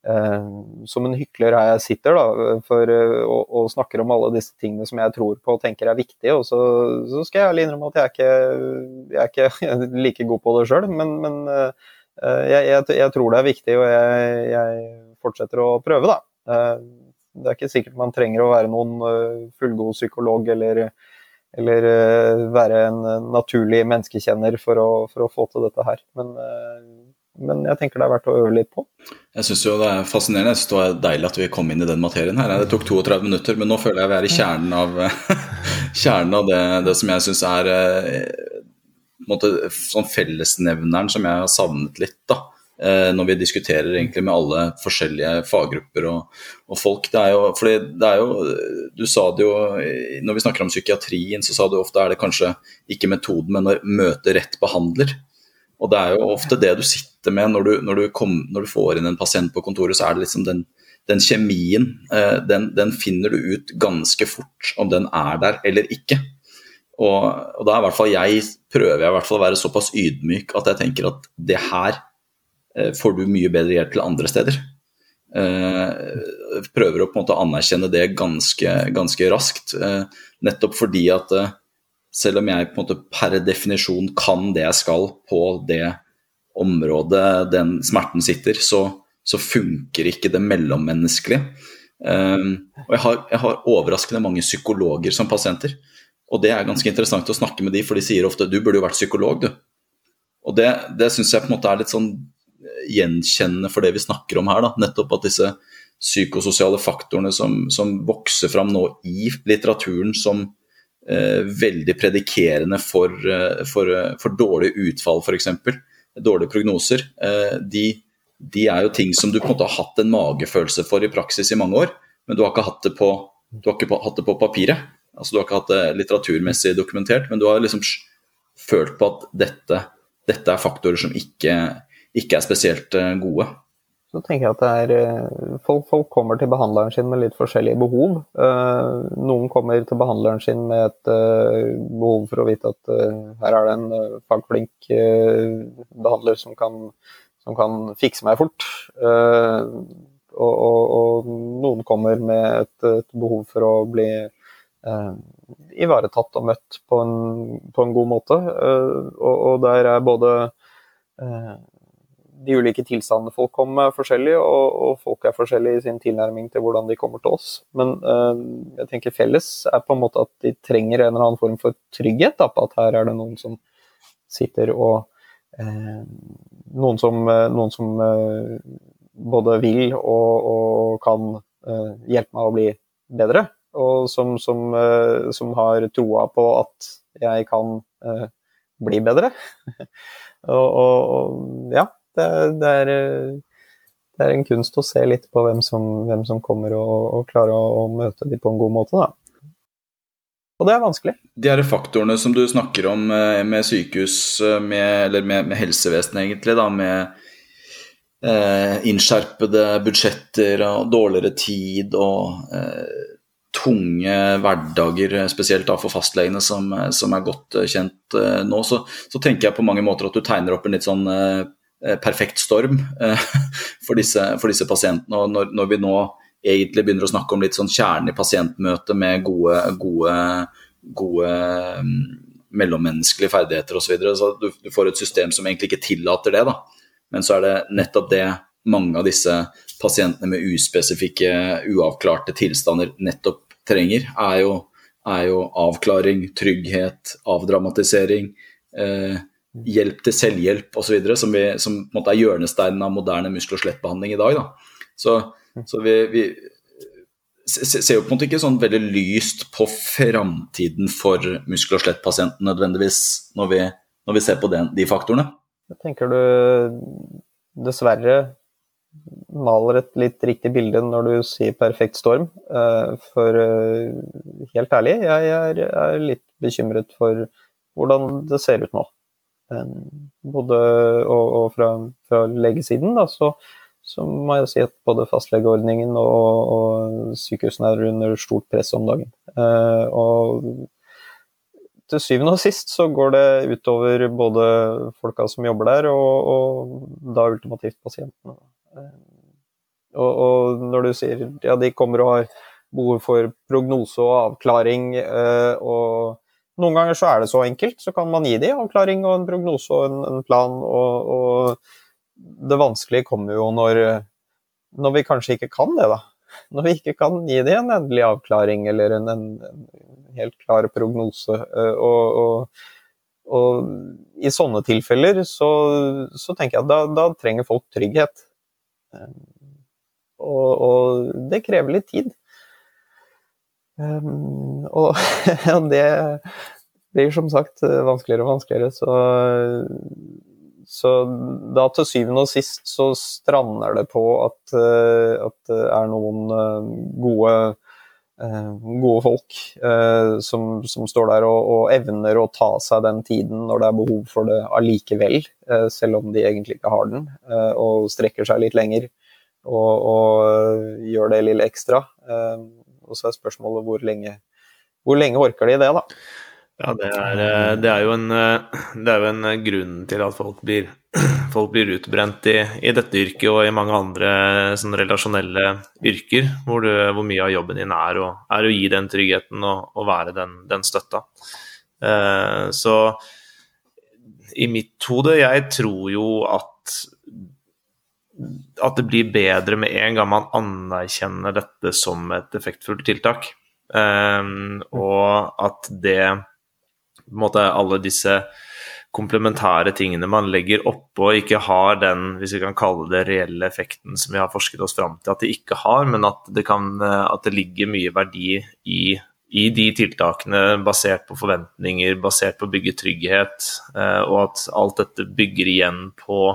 som en hykler her jeg sitter da, for, eh, og, og, snakker om alle disse tingene som jeg tror på og tenker er viktige. Og så, så skal jeg ærlig innrømme at jeg er ikke, jeg er ikke like god på det sjøl, men, men eh, jeg, jeg, jeg, tror det er viktig, og jeg, fortsetter å prøve, da. Det er ikke sikkert man trenger å være noen fullgod psykolog eller, eller være en naturlig menneskekjenner for å, for å få til dette her. Men men jeg tenker det er verdt å øve litt på. Jeg syns det er fascinerende. Jeg synes det er deilig at vi kom inn i den materien her. Det tok 32 minutter, men nå føler jeg vi er i kjernen av, kjernen av det, det, som jeg syns er eh, måte, sånn fellesnevneren som jeg har savnet litt. da eh, når vi diskuterer egentlig med alle forskjellige faggrupper og, og folk. Det er, jo, fordi det er jo Du sa det jo Når vi snakker om psykiatrien, så sa du ofte er det kanskje ikke metoden, men å møte rett behandler. Og det er jo ofte det du sitter med når du, når du, kom, når du får inn en pasient på kontoret, så er det liksom den, den kjemien, eh, den, den, finner du ut ganske fort om den er der eller ikke. Og, og da er i hvert fall jeg, prøver jeg i hvert fall å være såpass ydmyk at jeg tenker at det her eh, får du mye bedre hjelp til andre steder. Eh, prøver å på en måte anerkjenne det ganske, ganske raskt, nettopp fordi at selv om jeg på en måte per definisjon kan det jeg skal på det området den smerten sitter, så så funker ikke det mellommenneskelige. Um, og jeg har, jeg har, overraskende mange psykologer som pasienter. Og det er ganske interessant å snakke med de, for de sier ofte 'du burde jo vært psykolog', du. Og det, det syns jeg på en måte er litt sånn gjenkjennende for det vi snakker om her. da, Nettopp at disse psykososiale faktorene som, som vokser fram nå i litteraturen som veldig predikerende for, eh, for, eh, for dårlig utfall, f.eks. Dårlige prognoser. Eh, de, de, er jo ting som du på en måte har hatt en magefølelse for i praksis i mange år, men du har ikke hatt det på, ikke hatt det på papiret. Altså, du har ikke hatt det litteraturmessig dokumentert, men du har liksom følt på at dette, dette er faktorer som ikke, ikke er spesielt eh, gode så tenker jeg at det er eh, folk, folk, kommer til behandleren sin med litt forskjellige behov. Uh, noen kommer til behandleren sin med et uh, behov for å vite at her er det en fagflink behandler som kan, som kan, fikse meg fort. Og, og, og, noen kommer med et, et, behov for å bli ivaretatt og møtt på en, på en god måte. Og, og, der er både de ulike tilstandene folk kommer med, forskjellige, og, og, folk er forskjellige i sin tilnærming til hvordan de kommer til oss. Men uh, jeg tenker felles er på en måte at de trenger en eller annen form for trygghet da, på at her er det noen som sitter og uh, Noen som, uh, noen som både vil og, og kan hjelpe meg å bli bedre, og som, som, som har troa på at jeg kan bli bedre. og, og ja, det, det, er, det, er, en kunst å se litt på hvem som, hvem som kommer, og, og klare å, å, møte dem på en god måte. Da. Og det er vanskelig. De her faktorene som du snakker om eh, med sykehus, eh, med, eller med, med helsevesenet egentlig, da, med eh, innskjerpede budsjetter og dårligere tid og eh, tunge hverdager, spesielt da for fastlegene som, som er godt kjent eh, nå, så, så, tenker jeg på mange måter at du tegner opp en litt sånn eh, Eh, perfekt storm eh, for disse, for disse pasientene. Og når, når, vi nå egentlig begynner å snakke om litt sånn kjernen i pasientmøtet med gode, gode, gode mm, mellommenneskelige ferdigheter osv. Så, videre, så du, du, får et system som egentlig ikke tillater det. da. Men så er det nettopp det mange av disse pasientene med uspesifikke, uavklarte tilstander nettopp trenger. Er jo, er jo avklaring, trygghet, avdramatisering. Eh, hjelp til selvhjelp osv., som, vi, som på en måte er hjørnesteinen av moderne muskel- og skjelettbehandling i dag. Da. Så, så vi, vi, ser jo på en måte ikke sånn veldig lyst på framtiden for muskel- og skjelettpasienten nødvendigvis, når vi, når vi ser på den, de faktorene. Jeg tenker du dessverre maler et litt riktig bilde når du sier perfekt storm. Eh, for eh, helt ærlig, jeg er litt bekymret for hvordan det ser ut nå. Både og, og fra, fra, legesiden da, så, så, må jeg si at både fastlegeordningen og, og sykehusene er under stort press om dagen. Eh, og til syvende og sist så går det utover både folka som jobber der, og, og da ultimativt pasientene. Eh, og, og, når du sier ja, de kommer og har behov for prognose og avklaring eh, og noen ganger så er det så enkelt, så kan man gi dem avklaring og en prognose og en, en plan. Og, og, det vanskelige kommer jo når, når, vi kanskje ikke kan det, da. Når vi ikke kan gi dem en endelig avklaring eller en, en, en helt klar prognose. Eh, og, og, og, i sånne tilfeller så, så tenker jeg at da, da, trenger folk trygghet. Og, og, det krever litt tid. Um, og det blir som sagt vanskeligere og vanskeligere, så, så da til syvende og sist så strander det på at, at det er noen eh, gode, eh, gode folk eh, som, som, står der og, og, evner å ta seg den tiden når det er behov for det allikevel, selv om de egentlig ikke har den, og strekker seg litt lenger og, og gjør det lille ekstra. Og så er spørsmålet hvor lenge, hvor lenge orker de det, da? Ja, det er, eh, det er, jo, en, eh, det er en eh, grunn til at folk blir, folk blir utbrent i, i, dette yrket og i mange andre sånn relasjonelle yrker, hvor, du, hvor, mye av jobben din er, og, er å gi den tryggheten og, og være den, den støtta. Så i mitt hode, jeg tror jo at at det blir bedre med en gang man anerkjenner dette som et effektfullt tiltak. Um, og at det på en måte alle disse komplementære tingene man legger oppå, ikke har den hvis vi kan kalle det reelle effekten som vi har forsket oss fram til at det ikke har, men at det, kan, at det ligger mye verdi i, i, de tiltakene basert på forventninger, basert på å bygge trygghet, eh, og at alt dette bygger igjen på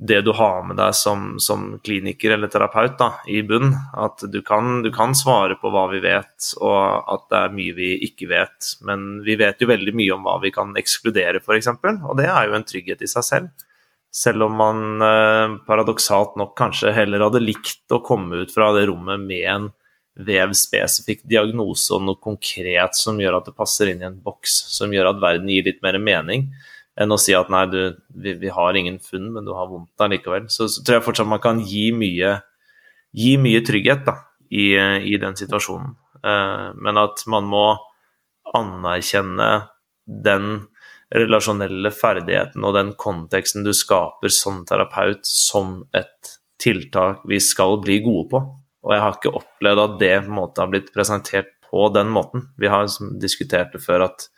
det du har med deg som, som kliniker eller terapeut da, i bunn. At du kan, du kan, svare på hva vi vet, og at det er mye vi ikke vet. Men vi vet jo veldig mye om hva vi kan ekskludere, f.eks., og det er jo en trygghet i seg selv. Selv om man eh, paradoksalt nok kanskje heller hadde likt å komme ut fra det rommet med en vevspesifikk diagnose og noe konkret som gjør at det passer inn i en boks, som gjør at verden gir litt mer mening enn å si at nei, du, vi, vi, har ingen funn, men du har vondt allikevel. Så, så tror jeg fortsatt man kan gi mye, gi mye trygghet da, i, i, den situasjonen. Eh, men at man må anerkjenne den relasjonelle ferdigheten og den konteksten du skaper som terapeut, som et tiltak vi skal bli gode på. Og jeg har ikke opplevd at det på en måte har blitt presentert på den måten. Vi har diskutert det før at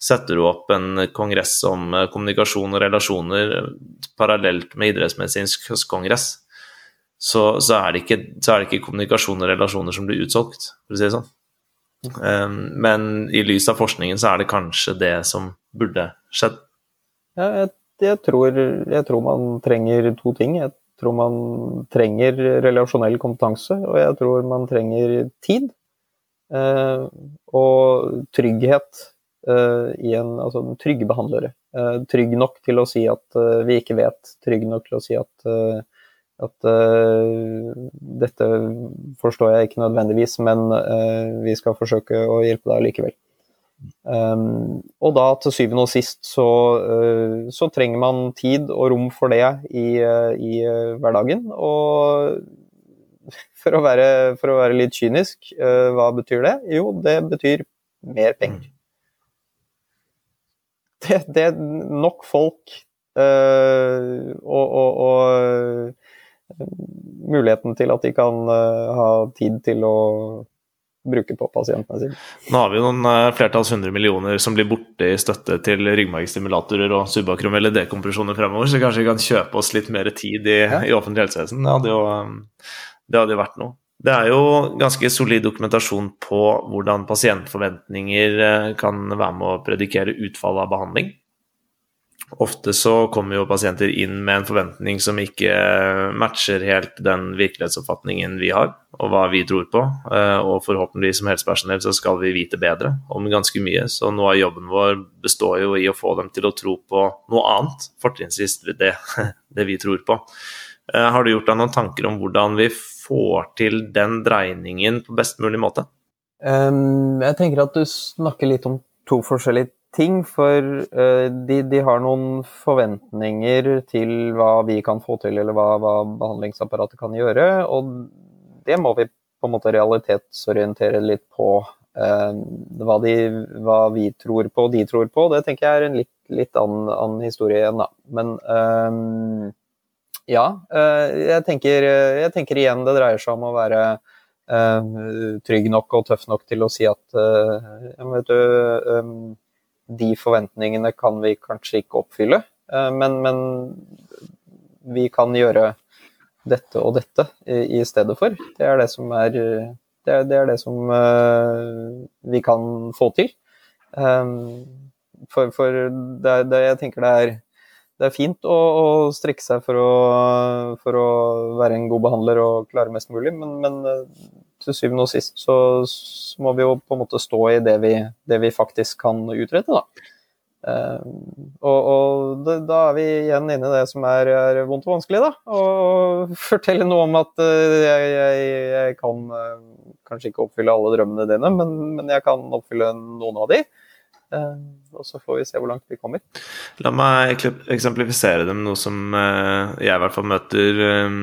setter du opp en kongress om eh, kommunikasjon og relasjoner eh, parallelt med idrettsmedisinsk høstkongress, så, så, er ikke, så, er det ikke, kommunikasjon og relasjoner som blir utsolgt, for å si det sånn. Um, men i lys av forskningen så er det kanskje det som burde skjedd. Ja, jeg, jeg, tror, jeg tror man trenger to ting. Jeg tror man trenger relasjonell kompetanse, og jeg tror man trenger tid. Uh, og trygghet i en altså, trygge behandlere. Uh, trygg nok til å si at uh, vi ikke vet, trygg nok til å si at, at dette forstår jeg ikke nødvendigvis, men vi skal forsøke å hjelpe deg likevel. Um, og da til syvende og sist så, så, trenger man tid og rom for det i, i hverdagen. Og for å, være, for å være litt kynisk, hva betyr det? Jo, det betyr mer penger det, det er nok folk øh, og, og, og, muligheten til at de kan øh, ha tid til å bruke på pasientene sine. Nå har vi jo noen flertalls hundre millioner som blir borte i støtte til ryggmargstimulatorer og subakrom eller dekompresjoner fremover, så kanskje vi kan kjøpe oss litt mer tid i, ja. i offentlig helsevesen. Det hadde jo, det hadde vært noe. Det er jo ganske solid dokumentasjon på hvordan pasientforventninger eh, kan være med å predikere utfallet av behandling. Ofte så kommer jo pasienter inn med en forventning som ikke matcher helt den virkelighetsoppfatningen vi har, og hva vi tror på. Eh, og forhåpentligvis som helsepersonell så skal vi vite bedre om ganske mye. Så noe av jobben vår består jo i å få dem til å tro på noe annet, fortrinnsvis det, det vi tror på. Eh, har du gjort deg noen tanker om hvordan vi får til den dreiningen på best mulig måte? Jeg tenker at du snakker litt om to forskjellige ting. For uh, de, de, har noen forventninger til hva vi kan få til, eller hva, hva, behandlingsapparatet kan gjøre. Og det må vi på en måte realitetsorientere litt på. Hva, de, hva, vi tror på, de tror på, det tenker jeg er en litt, litt annen, annen historie igjen, da. Men um, ja, eh, jeg tenker, eh, jeg tenker, igjen det dreier seg om å være uh, trygg nok og tøff nok til å si at vet du, de forventningene kan vi kanskje ikke oppfylle, men, men, vi kan gjøre dette og dette i, stedet for. Det er det som er det er det, er det som vi kan få til. For, for det, jeg tenker det er det er fint å, å strekke seg for å, for å, være en god behandler og klare mest mulig, men, men eh, til syvende og sist så, så, må vi jo på en måte stå i det vi, det vi faktisk kan utrette, da. Uh, og, og det, da er vi igjen inne i det som er, er vondt og vanskelig, da. Og fortelle noe om at uh, jeg, jeg, jeg, kan uh, kanskje ikke oppfylle alle drømmene dine, men, men jeg kan oppfylle noen av de. Eh, og så får vi se hvor langt vi kommer. La meg eksemplifisere det med noe som eh, jeg i hvert fall møter eh,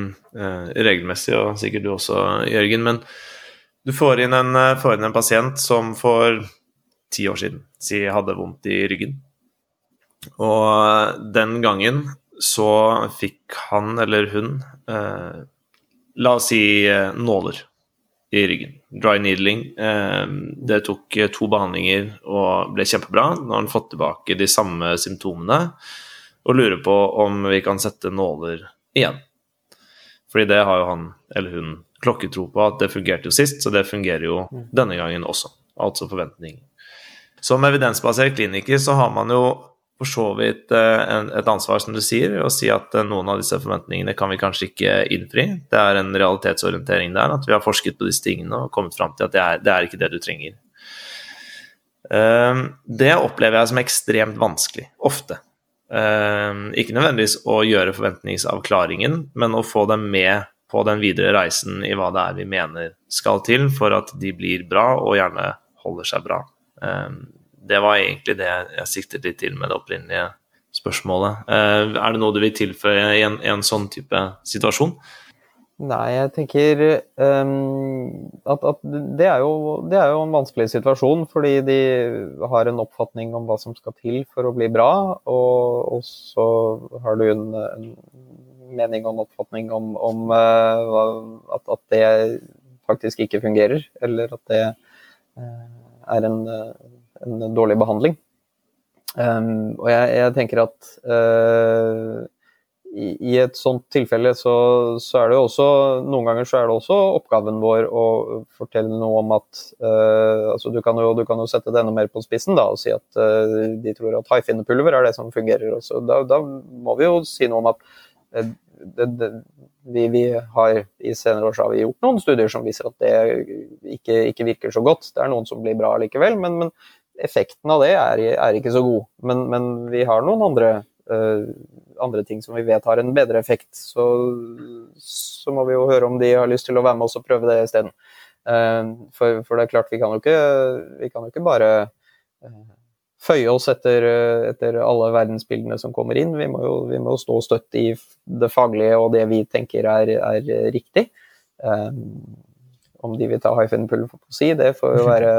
regelmessig, og sikkert du også, Jørgen. Men du får inn en, får inn en pasient som for ti år siden si hadde vondt i ryggen. Og den gangen så fikk han eller hun La oss si nåler i ryggen. Dry needling. Eh, det tok eh, to behandlinger og ble kjempebra. Nå har han fått tilbake de samme symptomene og lurer på om vi kan sette nåler igjen. Fordi det har jo han eller hun klokketro på at det fungerte jo sist, så det fungerer jo denne gangen også. Altså forventning. Som evidensbasert kliniker så har man jo for så vidt eh, et ansvar, som du sier, å si at eh, noen av disse forventningene kan vi kanskje ikke innfri. Det er en realitetsorientering der, at vi har forsket på disse tingene og kommet fram til at det er, det er ikke det du trenger. Ehm, det opplever jeg som ekstremt vanskelig, ofte. Ehm, ikke nødvendigvis å gjøre forventningsavklaringen, men å få dem med på den videre reisen i hva det er vi mener skal til for at de blir bra, og gjerne holder seg bra. Det var egentlig det jeg siktet litt til med det opprinnelige spørsmålet. Eh, er det noe du vil tilføye i en, i en sånn type situasjon? Nei, jeg tenker um, at, at det, er jo, det, er jo, en vanskelig situasjon, fordi de har en oppfatning om hva som skal til for å bli bra, og, og så har du en, en, mening og en oppfatning om, om uh, at, at, det faktisk ikke fungerer, eller at det uh, er en uh, en dårlig behandling. Um, og jeg, jeg, tenker at uh, i, i, et sånt tilfelle så, så, er det også Noen ganger så er det også oppgaven vår å fortelle noe om at uh, altså du, kan jo, du kan jo sette det enda mer på spissen da, og si at uh, de tror at haifinnepulver er det som fungerer. Også. Da, da må vi jo si noe om at det, det, vi, vi, har I senere år så har vi gjort noen studier som viser at det ikke, ikke virker så godt. Det er noen som blir bra likevel, men, men effekten av det er, er ikke så god. Men, men, vi har noen andre, uh, andre, ting som vi vet har en bedre effekt. Så, så, må vi jo høre om de har lyst til å være med oss og prøve det isteden. Uh, for, for, det er klart, vi kan jo ikke, vi kan jo ikke bare uh, føye oss etter, etter, alle verdensbildene som kommer inn. Vi må jo, vi må stå støtt i det faglige og det vi tenker er, er riktig. Um, om de vil ta Hyphen-pulver på si, det får jo være,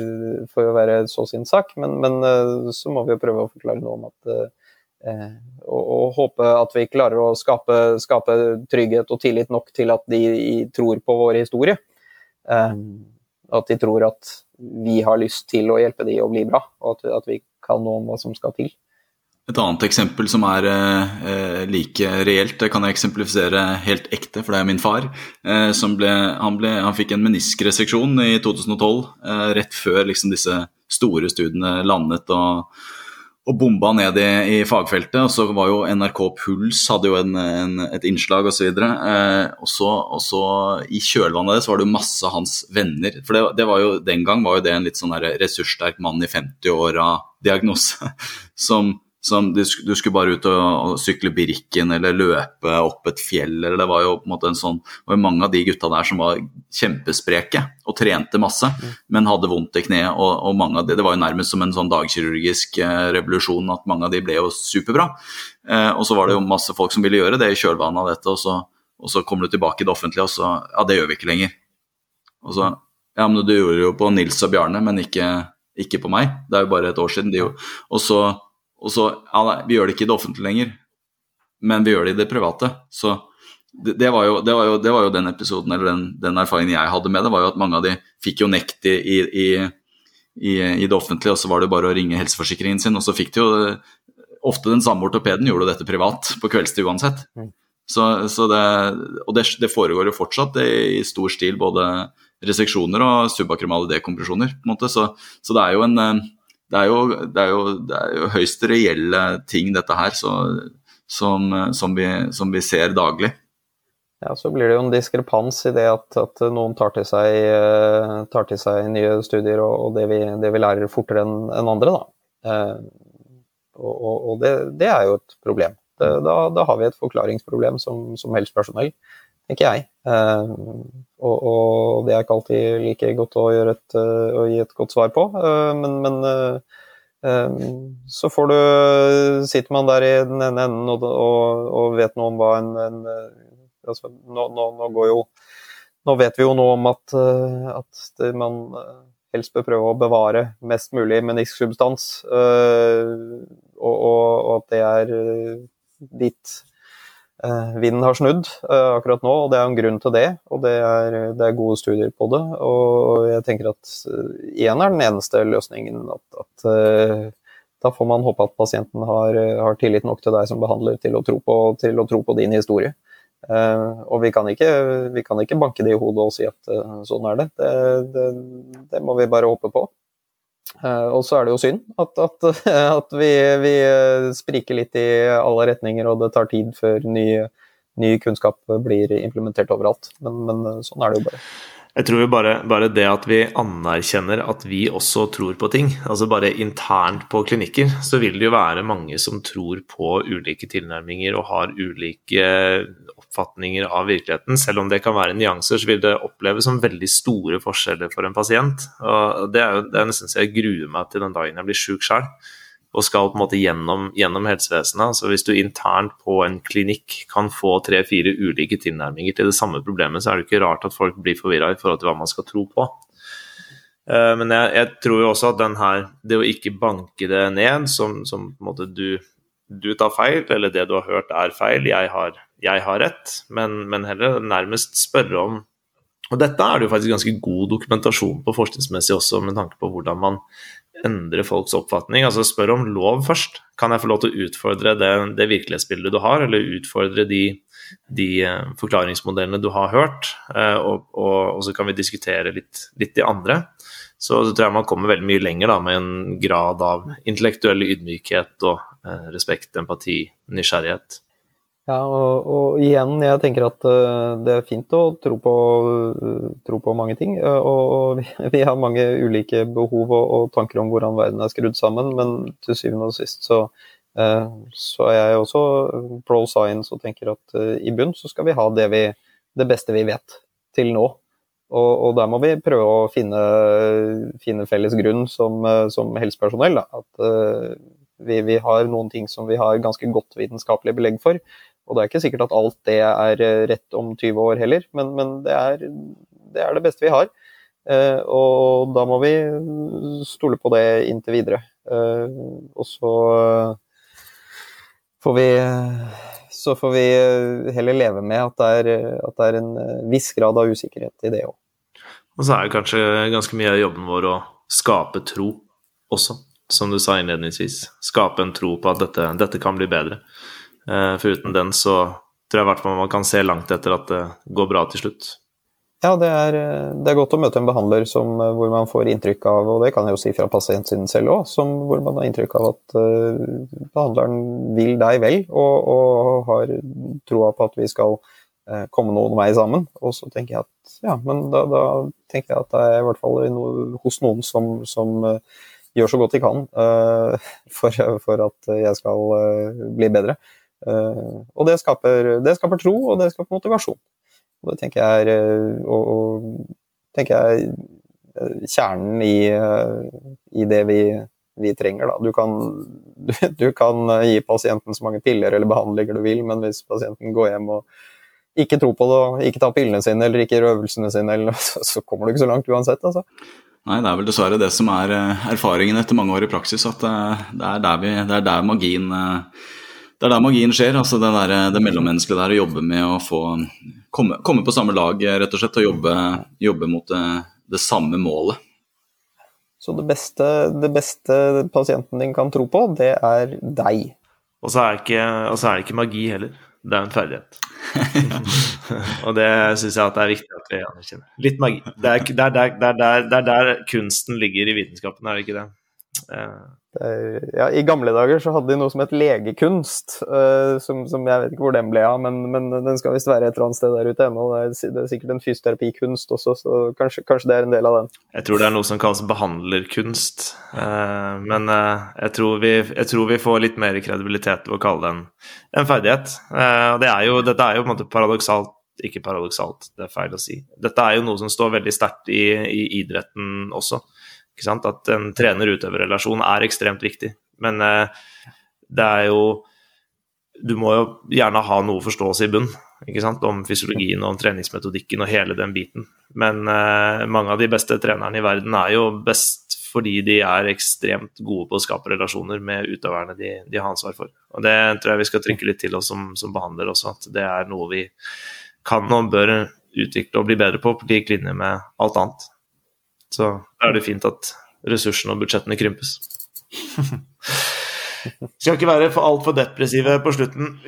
får jo være så sin sak. Men, men, eh, så må vi jo prøve å forklare noe om at eh, og, og, håpe at vi klarer å skape, skape, trygghet og tillit nok til at de tror på vår historie. Eh, at de tror at vi har lyst til å hjelpe de å bli bra, og at, at vi kan noe om hva som skal til. Et annet eksempel som er eh, like reelt, det kan jeg eksemplifisere helt ekte, for det er min far. Eh, ble, han, ble, han, fikk en meniskreseksjon i 2012, eh, rett før liksom, disse store studiene landet og, og bomba ned i, i, fagfeltet. Og så var jo NRK Puls hadde jo en, en, et innslag osv. Eh, og, så, og så i kjølvannet av det så var det jo masse hans venner. For det, det var jo, den gang var jo det en litt sånn ressurssterk mann i 50-åra-diagnose som som du, du, skulle bare ut og, og, sykle Birken eller løpe opp et fjell. eller Det var jo på en måte en sånn, det var mange av de gutta der som var kjempespreke og trente masse, mm. men hadde vondt i kneet. Og, og, mange av de, Det var jo nærmest som en sånn dagkirurgisk eh, revolusjon at mange av de ble jo superbra. Eh, og så var det jo masse folk som ville gjøre det i kjølvannet av dette, og så, og så kommer du tilbake i det offentlige, og så Ja, det gjør vi ikke lenger. Og så Ja, men du gjorde det jo på Nils og Bjarne, men ikke, ikke på meg. Det er jo bare et år siden. De jo, og så og så ja, nei, Vi gjør det ikke i det offentlige lenger, men vi gjør det i det private. Så det, det, var, jo, det, var, jo, det var, jo, den episoden, eller den, den, erfaringen jeg hadde med det, var jo at mange av de fikk jo nekt i, i, i, i det offentlige, og så var det bare å ringe helseforsikringen sin, og så fikk de jo Ofte den samme ortopeden gjorde dette privat på kveldstid uansett. Mm. Så, så det, og det, det, foregår jo fortsatt i stor stil, både reseksjoner og subakromale dekompresjoner. på en måte, så, så det er jo en det er jo, det er jo, det er jo høyst reelle ting, dette her, så, som, som, vi, som, vi, ser daglig. Ja, Så blir det jo en diskrepans i det at, at noen tar til, seg, eh, tar til, seg, nye studier og, og det, vi, det, vi, lærer fortere enn en andre. Da. Eh, og, og det, det, er jo et problem. Da, da, har vi et forklaringsproblem som, som helsepersonell tenker jeg. Uh, og, og, det er ikke alltid like godt å, et, uh, å gi et godt svar på, uh, men, men så får du Sitter man der i den ene enden og, og, og vet noe om hva en, en altså, nå, nå, nå, går jo Nå vet vi jo noe om at, at det, man helst bør prøve å bevare mest mulig menisksubstans, og, og, at det er ditt eh, vinden har snudd eh, akkurat nå, og det er en grunn til det. Og det er, det er gode studier på det. Og jeg tenker at én er den eneste løsningen. At, at da får man håpe at pasienten har, har, tillit nok til deg som behandler til å tro på, å tro på din historie. Og vi kan, ikke, vi kan, ikke, banke det i hodet og si at sånn er det. Det, det. det, må vi bare håpe på. Uh, og så er det jo synd at, at, at vi, vi, spriker litt i alle retninger, og det tar tid før ny, ny kunnskap blir implementert overalt. Men, men, sånn er det jo bare. Jeg tror jo bare, bare, det at vi anerkjenner at vi også tror på ting, altså bare internt på klinikker, så vil det jo være mange som tror på ulike tilnærminger og har ulike oppfatninger av virkeligheten. Selv om det kan være nyanser, så vil det oppleves som veldig store forskjeller for en pasient. Og det er det er nesten så jeg gruer meg til den dagen jeg blir sjuk sjøl og skal på en måte gjennom, gjennom helsevesenet. Så hvis du internt på en klinikk kan få tre-fire ulike tilnærminger til det samme problemet, så er det ikke rart at folk blir forvirra i forhold til hva man skal tro på. Uh, men jeg, jeg, tror jo også at den her, det å ikke banke det ned som, som på en måte du, du tar feil, eller det du har hørt er feil, jeg har jeg har rett, men, men, heller nærmest spørre om Og dette er det jo faktisk ganske god dokumentasjon på forskningsmessig også, med tanke på hvordan man endrer folks oppfatning. Altså spør om lov først. Kan jeg få lov til å utfordre det, det virkelighetsbildet du har, eller utfordre de, de uh, forklaringsmodellene du har hørt, uh, og, og, og, så kan vi diskutere litt, litt de andre. Så, tror jeg man kommer veldig mye lenger da, med en grad av intellektuell ydmykhet og eh, respekt, empati, nysgjerrighet. Ja, og, og, igjen, jeg tenker at uh, det er fint å tro på, uh, tro på mange ting. Uh, og vi, har mange ulike behov og, og, tanker om hvordan verden er skrudd sammen, men til syvende og sist så, så er jeg også pro science og tenker at i bunn så skal vi ha det, vi, det beste vi vet til nå. Og, og, der må vi prøve å finne, finne felles grunn som, som helsepersonell. Da. At vi, vi, har noen ting som vi har ganske godt vitenskapelig belegg for, og det er ikke sikkert at alt det er eh, rett om 20 år heller, men, men det, er, det, er, det beste vi har. Eh, og da må vi stole på det inntil videre. Eh, og så får vi så får vi heller leve med at det er, at det er en viss grad av usikkerhet i det òg. Og så er det kanskje ganske mye av jobben vår å skape tro også, som du sa innledningsvis. Skape en tro på at dette, dette kan bli bedre. Eh, for uten den så tror jeg i hvert fall man kan se langt etter at det går bra til slutt. Ja, det er, det er godt å møte en behandler som, hvor man får inntrykk av, og det kan jeg jo si fra pasientsiden selv òg, hvor man har inntrykk av at uh, behandleren vil deg vel og, og har troa på at vi skal uh, komme noen vei sammen. Og så tenker jeg at ja, men da, da tenker jeg at det er i hvert fall no, hos noen som, som uh, gjør så godt de kan for, for, at jeg skal bli bedre. Eh, og det skaper, det skaper, tro, og det skaper motivasjon. Og det tenker jeg er, eh, og, og, tenker jeg er kjernen i, eh, i det vi, vi, trenger. Da. Du kan, du, du kan gi pasienten så mange piller eller behandlinger du vil, men hvis pasienten går hjem og ikke tror på det, og ikke tar pillene sine eller ikke gjør øvelsene sine, eller, så kommer du ikke så langt uansett. altså. Nei, det er vel dessverre det som er erfaringen etter mange år i praksis, at det er der, vi, det er der magien det er der magien skjer. altså Det, der, det mellommenneskelige der å jobbe med å få komme, komme, på samme lag rett og slett, og jobbe, jobbe mot det, det, samme målet. Så det beste, det beste, pasienten din kan tro på, det er deg. Og så er, er, det ikke magi heller. Det er en ferdighet. og det syns jeg at det er viktig at vi anerkjenner. Litt magi. Det er, der, der, der, er, det er der kunsten ligger i vitenskapen, er det ikke det? Uh, ja, I gamle dager så hadde de noe som het legekunst, uh, som, som, jeg vet ikke hvor den ble av, men, men den skal visst være et eller annet sted der ute ennå. Det, det, er sikkert en fysioterapikunst også, så kanskje, kanskje, det er en del av den. Jeg tror det er noe som kalles behandlerkunst, uh, men uh, jeg, tror vi, jeg, tror vi, får litt mer kredibilitet ved å kalle det en, ferdighet. og det er jo, dette er jo på en måte paradoksalt ikke paradoksalt, det er feil å si. Dette er jo noe som står veldig sterkt i, i idretten også. At en trener-utøver-relasjon er ekstremt viktig. Men eh, det er jo Du må jo gjerne ha noe forståelse i bunn. om fysiologien og om treningsmetodikken og hele den biten. Men uh, mange av de beste trenerne i verden er jo best fordi de er ekstremt gode på å skape relasjoner med utøverne de, de har ansvar for. Og Det tror jeg vi skal trykke litt til oss som, som behandler også, at det er noe vi kan og bør utvikle og bli bedre på, på lik linje med alt annet. Så er det fint at ressursene og budsjettene krympes. Skal ikke være for altfor depressive på slutten.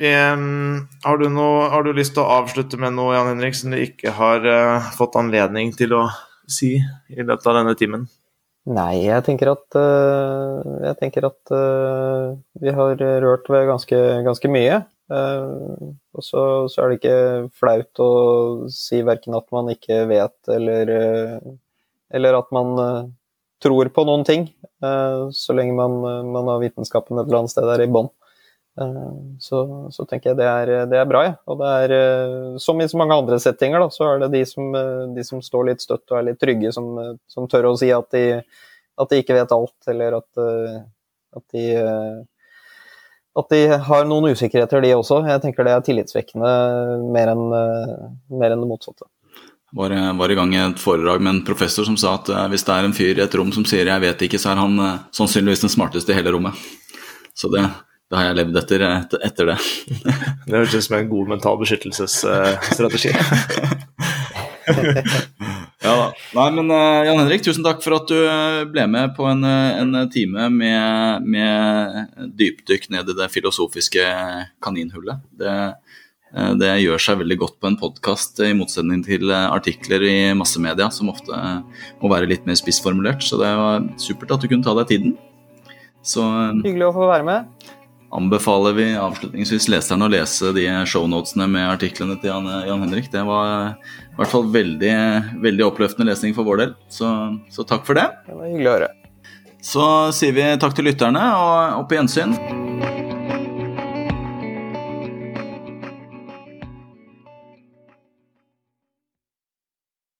Har du, noe, har du, lyst til å avslutte med noe Jan Henrik, som du ikke har uh, fått anledning til å si i løpet av denne timen? Nei, jeg tenker at, uh, jeg tenker at uh, vi har rørt ved ganske, ganske mye. og så, så, er det ikke flaut å si verken at man ikke vet, eller, eller at man tror på noen ting, eh, så lenge man, man, har vitenskapen et eller annet sted der i bånn. Eh, så, så, tenker jeg det er, det er bra, ja. Og det er, eh, som i så mange andre settinger, da, så er det de som, de som står litt støtt og er litt trygge, som, som tør å si at de, at de, ikke vet alt, eller at, at de at de har noen usikkerheter, de også. Jeg tenker det er tillitsvekkende mer enn, mer enn det motsatte var, var, i gang i et foredrag med en professor som sa at uh, hvis det er en fyr i et rom som sier 'jeg vet ikke', så er han uh, sannsynligvis den smarteste i hele rommet. Så det, det har jeg levd etter, etter, det. det høres ut som en god mental beskyttelsesstrategi. ja da. Nei, men Jan Henrik, tusen takk for at du ble med på en, en time med, med dypdykk ned i det filosofiske kaninhullet. Det Eh, det gjør seg veldig godt på en podkast, i motsetning til eh, artikler i massemedia, som ofte eh, må være litt mer spissformulert. Så det var supert at du kunne ta deg tiden. Så Hyggelig å få være med. Anbefaler vi avslutningsvis leserne å lese de shownotene med artiklene til Jan, Jan Henrik. Det var i hvert fall veldig, veldig oppløftende lesning for vår del, så, så takk for det. Det var hyggelig å høre. Så sier vi takk til lytterne, og, opp på gjensyn.